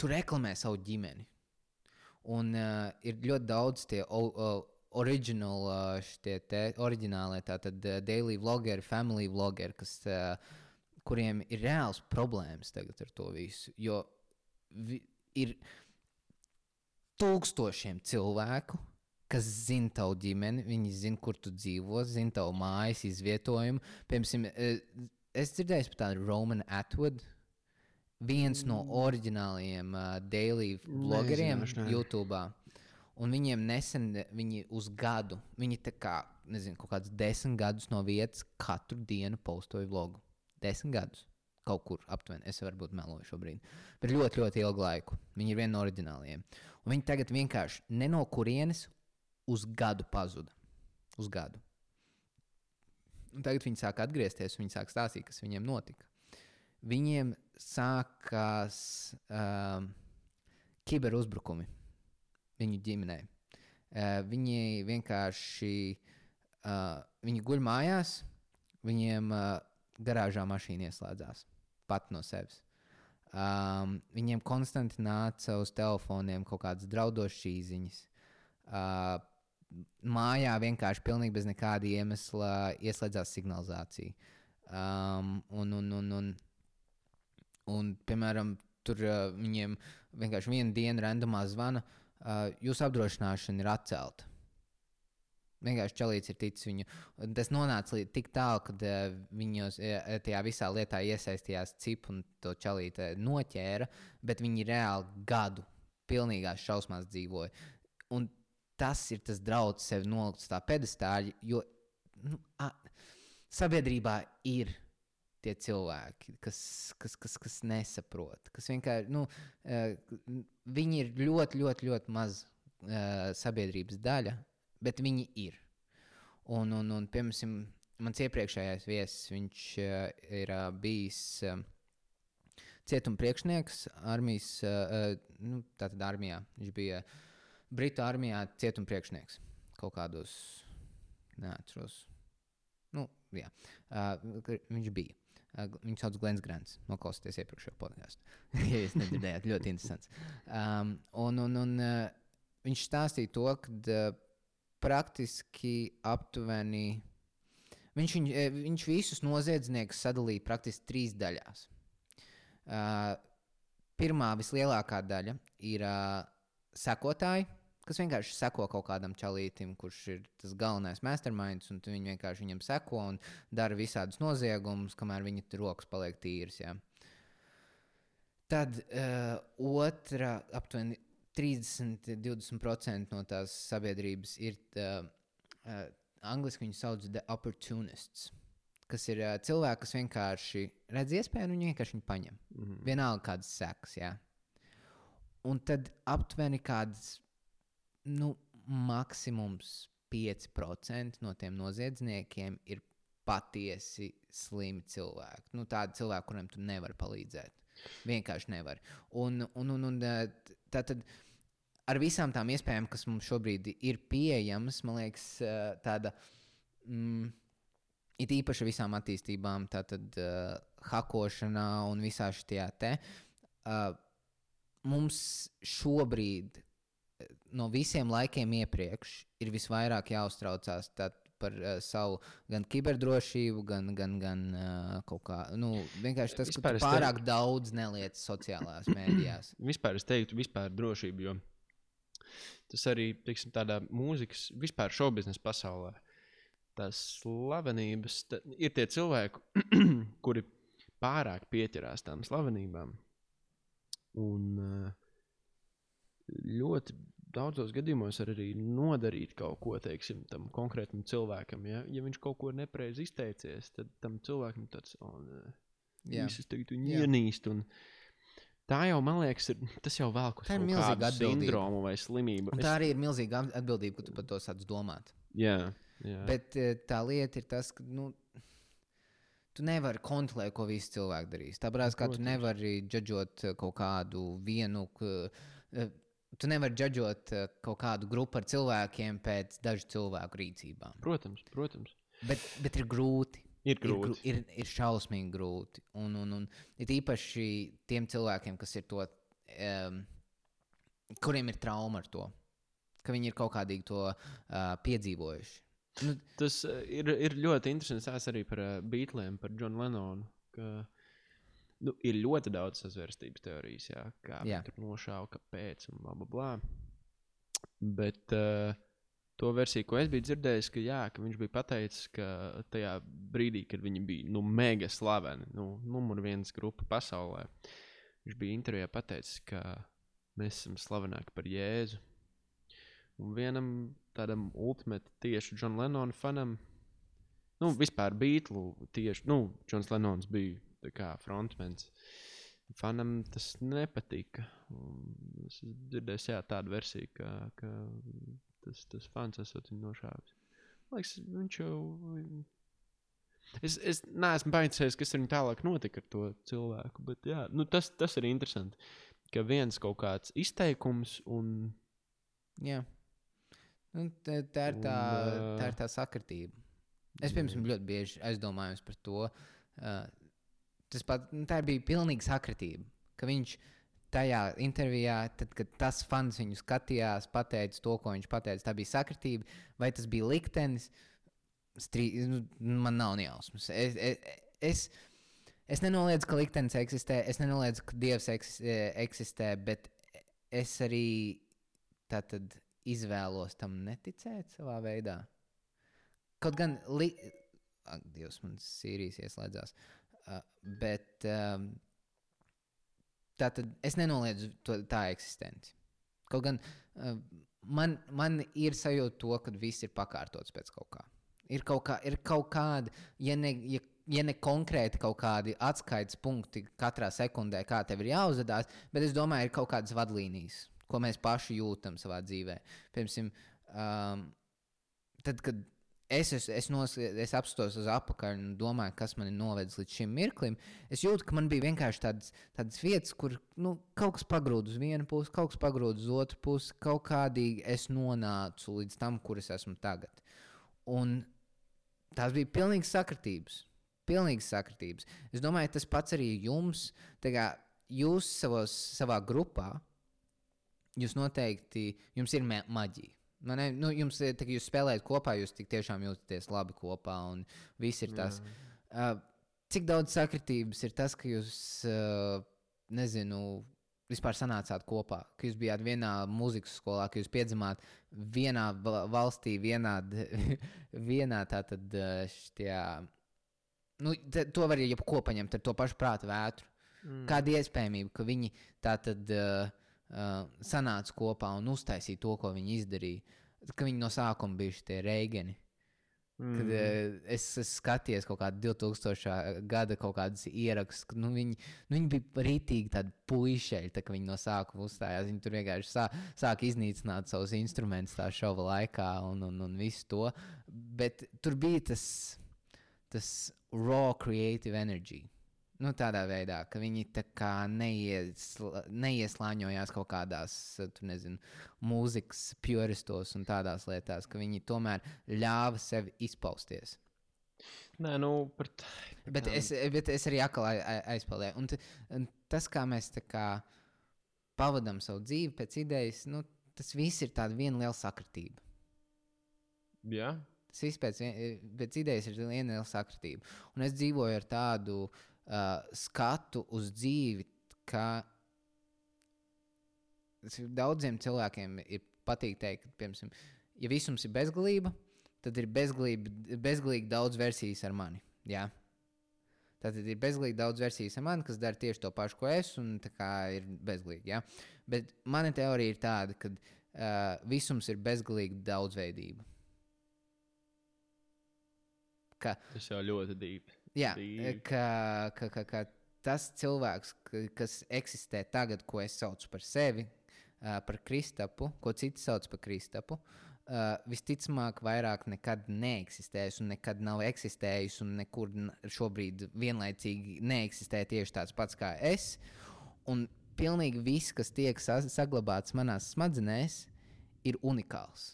tu reklamē savu ģimeni. Un uh, ir ļoti daudz tie o, original, uh, šitie te oriģinālie, tātad uh, daily vloggeri, family vloggeri, kas, uh, kuriem ir reāls problēmas tagad ar to visu. Jo vi, ir tūkstošiem cilvēku, kas zina tavu ģimeni, viņi zina, kur tu dzīvo, zina tavu mājas izvietojumu. Piemēram, es dzirdēju par tādu Romanu Atwood. Viens no oriģinālajiem uh, daily vlogeriem Nezināšu, nē. Un viņiem nesen, viņi uz gadu, viņi tā kā, nezinu, kaut kādus desmit gadus no vietas katru dienu postoja vlogu. Desmit gadus. Kaut kur aptuveni. Es varbūt meloju šobrīd. Bet ļoti, ļoti ilgu laiku. Viņi ir vieni no oriģinālajiem. Un viņi tagad vienkārši no kurienes uz gadu pazuda. Uz gadu. Un tagad viņi sāk atgriezties, viņi sāk stāstīt, kas viņiem notika. Viņiem sākās um, kiberuzbrukumi viņu ģimenē. Uh, viņi vienkārši uh, viņi guļ mājās, viņiem uh, garāžā mašīna ieslēdzās pat no sevis. Um, viņiem konstanti nāca uz telefoniem kaut kādas draudošas īsiņas. Uh, mājā vienkārši pilnīgi bez nekāda iemesla ieslēdzās signalizācija. Um, un, un, un, un, un, piemēram, tur uh, viņiem vienkārši vienu dienu randomā zvana, uh, jūsu apdrošināšana ir atcelta. Vienkārši čelīts ir ticis viņu. Tas nonāca līdz tik tālu, ka uh, viņos uh, tajā visā lietā iesaistījās cip un to čelīti noķēra, bet viņi reāli gadu pilnīgās šausmās dzīvoja. Un tas ir tas draudz sevi nolikt uz tā pedestāļa, jo nu, a, sabiedrībā ir tie cilvēki, kas, kas, kas, kas nesaprot, kas vienkārši, nu, eh, viņi ir ļoti, ļoti, ļoti maz uh, sabiedrības daļa, bet viņi ir. Un, un, un piemēram, mans iepriekšējais viesis, viņš uh, ir bijis cietuma priekšnieks armijas, nu, tātad armijā. Viņš bija Britu armijā cietuma priekšnieks kaut kādos, neatceros, Nu, jā, uh, viņš bija. Viņu sauc Glens Grants. Noklausieties iepriekšējo podkāstu. ja jūs nedzirdējāt, ļoti interesants. Um, un un, un uh, viņš stāstīja to, ka uh, praktiski aptuveni. Viņš, viņ, viņš visus noziedzniekus sadalīja praktiski trīs daļās. Uh, pirmā, vislielākā daļa ir uh, sekotāji, kas vienkārši seko kaut kādam čalītam, kurš ir tas galvenais masterminds, un viņi vienkārši viņam seko un dara visādus noziegumus, kamēr viņa rokas paliek tīras. Jā. Tad uh, otra, aptuveni 30-20% no tās sabiedrības ir uh, uh, angļuiski viņi sauc par opportunists. Kas ir uh, cilvēki, kas vienkārši redz iespēju, un viņi vienkārši viņu paņem. Mm -hmm. Vienalga, kādas sekas. Jā. Un tad aptuveni kādas, nu, maksimums 5% no tiem noziedzniekiem ir patiesi slimi cilvēki. Nu, tādi cilvēki, kuriem tu nevari palīdzēt. Vienkārši nevar. Un, un, un, un tā tad ar visām tām iespējām, kas mums šobrīd ir pieejamas, man liekas, tāda. Mm, It īpaši visām attīstībām, tātad uh, hakošanā un visā šajā te. Uh, mums šobrīd, no visiem laikiem iepriekš, ir visvairāk jāuztraucās par uh, savu gan kiberdrošību, gan, gan, gan uh, kaut kā. Nu, vienkārši tas, ka tu teiktu- pārāk daudz neliec sociālās mēdījās. Vispār es teiktu, vispār drošību, jo tas arī teiksim, tādā mūzikas, vispār šobiznesa pasaulē. Tās slavenības, ta, ir tie cilvēki, kuri pārāk pieķerās tām slavenībām. Un eh, ļoti daudzos gadījumos var arī nodarīt kaut ko teiksim, tam konkrētam cilvēkam. Ja, ja viņš kaut ko nepareizi izteicies, tad tam cilvēkam tāds visas tagad viņu Jā. ienīst. Un tā jau, man liekas, ir, tas jau vēl kaut kādu milzīga sindromu vai slimību. Un tā arī ir milzīga at- atbildība, ka tu par to sāc domāt. Jā, jā. Bet eh, tā lieta ir tas, ka nu, tu nevari kontrolēt, ko visi cilvēki darīs. Tāpēc kā tu nevari džudžot eh, kaut kādu vienu. k- eh, Tu nevari džudžot eh, kaut kādu grupu ar cilvēkiem pēc dažu cilvēku rīcībām. Protams, protams. Bet, bet ir grūti. Ir Ir, grūti. ir, ir šausmīgi grūti. Un, un, un ir īpaši tiem cilvēkiem, kas ir to, um, kuriem ir trauma ar to, ka viņi ir kaut kādīgi to uh, piedzīvojuši. Nu, Tas eh, ir, ir ļoti interesants stāsts arī par uh, Beatliem, par Džonu Lenonu. Ka, nu, ir ļoti daudz sazvērstības teorijas, jā, kā Jā. tur nošāva, kāpēc un bla, bla, bla. Bet uh, to versiju, ko es biju dzirdējis, ka, jā, ka viņš bija pateicis, ka tajā brīdī, kad viņi bija nu, mega slaveni, nu, numur viens grupa pasaulē, viņš bija intervijā pateicis, ka mēs esam slavenāki par Jēzu. Un vienam tādam ultimate tieši Džona Lenona fanam, nu, vispār Beatlu tieši, nu, Džons Lenons bija kā frontmens. Fanam tas nepatika. Un Es esmu dzirdējis jā, tādu versiju, ka, ka tas, tas fans esot viņu nošāvis. Liekas, viņš jau. Es, es neesmu baidījies, kas ar viņu tālāk notika ar to cilvēku. Bet jā, nu, tas, tas ir interesanti. Ka viens kaut kāds izteikums un jā. Nu, tā, tā, ir tā, Un, tā ir tā sakritība. Es pirms tam ļoti bieži aizdomājos par to. Uh, tas pat, nu, tā bija pilnīga sakritība. Ka viņš tajā intervijā, tad, kad tas fans viņu skatījās, pateica to, ko viņš pateica, tā bija sakritība, vai tas bija liktenis. Strī, nu, man nav ne jausmas. Es, es, es, es nenoliedzu, ka liktenis eksistē, es nenoliedzu, ka dievs eh, eksistē, bet es arī tātad izvēlos tam neticēt savā veidā. Kaut gan, li... Ak, Dievs, man Sīrijas ieslēdzās. Uh, bet um, tā tad es nenoliedzu to, tā eksistenci. Kaut gan uh, man, man ir sajūta to, ka viss ir pakārtots pēc kaut kā. Ir kaut, kā, ir kaut kāda, ja ne, ja, ja ne konkrēti kaut kādi atskaites punkti katrā sekundē, kā tev ir jāuzvedās, bet es domāju, ir kaut kādas vadlīnijas, ko mēs paši jūtam savā dzīvē. Piemēram, um, tad, kad es, es, es, nos, es apstos uz apakšu un domāju, kas man ir novedis līdz šim mirklim, es jūtu, ka man bija vienkārši tādas, tādas vietas, kur nu, kaut kas pagrūda uz vienu pusi, kaut kas pagrūda uz otru pusi, kaut kādīgi es nonācu līdz tam, kur es esmu tagad. Un tās bija pilnīgi sakritības. Pilnīgi sakritības. Es domāju, tas pats arī jums. Kā jūs savos, savā grupā, jūs noteikti, jums ir ma- maģija. Nu, ne, nu, jums, ir, tā, jūs spēlējat kopā, jūs tik tiešām jūtaties labi kopā, un viss ir tas. Uh, cik daudz sakritības ir tas, ka jūs, uh, nezinu, vispār sanācāt kopā, ka jūs bijāt vienā mūzikas skolā, ka jūs piedzimāt vienā val- valstī, vienā, vienā tātad štajā. Nu, to var jau jebko paņemt ar to pašu prātu vētru. Mm. Kāda iespējamība, ka viņi tā tad uh, sanāca kopā un uztaisīja to, ko viņi izdarīja? Ka viņi no sākuma bija šie reigeni. Mm. Kad uh, es, es skatījos kaut kādu 2000. gada kaut kādus ierakstus, ka nu, viņi, nu, viņi bija rītīgi tādi puišeļi, tā, ka viņi no sākuma uzstājās. Viņi tur vienkārši sā, sāka iznīcināt savus instrumentus tā šova laikā un, un, un visu to. Bet tur bija tas, tas raw creative energy. Nu, tādā veidā, ka viņi tā kā neiesla, neieslāņojās kaut kādās, tur nezinu, mūzikas puristos un tādās lietās, ka viņi tomēr ļāva sevi izpausties. Nē, nu, par tā. Bet es, bet es arī atkal ai- ai- aizpildīju. Un, t- un tas, kā mēs kā pavadām savu dzīvi pēc idejas, nu, tas viss ir tāda viena liela sakritība. Jā, Tas viss pēc, pēc idejas ir viena liela sakritība. Un es dzīvoju ar tādu uh, skatu uz dzīvi, ka daudziem cilvēkiem ir patīk teikt, ka, piemēram, ja visums ir bezgalība, tad ir bezgalīgi, bezgalīgi daudz versijas ar mani. Jā? Tad ir bezgalīgi daudz versijas ar mani, kas dara tieši to pašu, ko es, un tā kā ir bezgalīgi. Ja? Bet mana teorija ir tāda, ka uh, visums ir bezgalīgi daudzveidība. Ka, tas jau ļoti dīvaini. Jā, Dzīvi. ka, ka, ka, ka tas cilvēks, ka, kas eksistē tagad, ko es saucu par sevi, uh, par Kristapu, ko citi sauc par Kristapu, uh, visticamāk, vairāk nekad neeksistēs un nekad nav eksistējis un nekur šobrīd vienlaicīgi neeksistē tieši tāds pats kā es. Un pilnīgi viss, kas tiek sa saglabāts manās smadzenēs, ir unikāls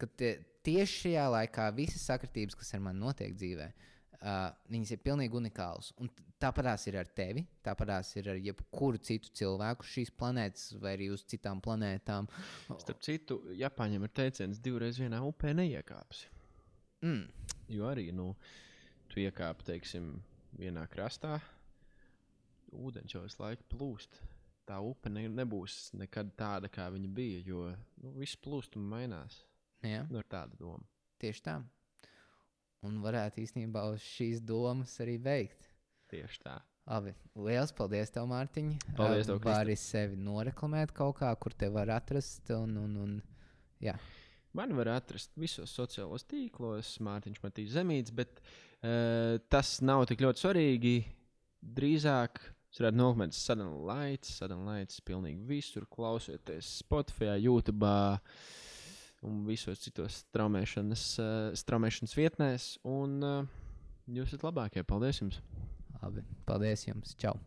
ka tie, tieši šajā laikā visas sakritības, kas ar mani notiek dzīvē, uh, viņas ir pilnīgi unikālas. Un tāpatās ir ar tevi, tāpatās ir ar jebkuru citu cilvēku šīs planētas vai arī uz citām planētām. Starp citu, Japāņiem ir teiciens, divreiz vienā upē neiekāpsi. Mm, Jo arī, nu, tu iekāpi, teiksim, vienā krastā, ūdens jau visu laiku plūst. Tā upe ne, nebūs nekad tāda, kā viņa bija, jo nu, viss plūst un mainās. jā, Nu, ir tāda doma. tieši tā. Un varētu īstenībā uz šīs domas arī beigt. Tieši tā. Labi, liels paldies, tev, Mārtiņ. Paldies, Uh, tev, Vari sevi noreklamēt kaut kā, kur te var atrast. Un, un, un, jā, Man var atrast visos sociālos tīklos, Mārtiņš Matīs Zemīts, bet uh, tas nav tik ļoti svarīgi. Drīzāk es varētu nokomentēt Sudden Lights, Sudden Lights pilnīgi visur, klausieties Spotify, YouTube un visos citos straumēšanas, uh, straumēšanas vietnēs. Un uh, jūs esat labākie. Paldies jums! labi. Paldies jums. Čau!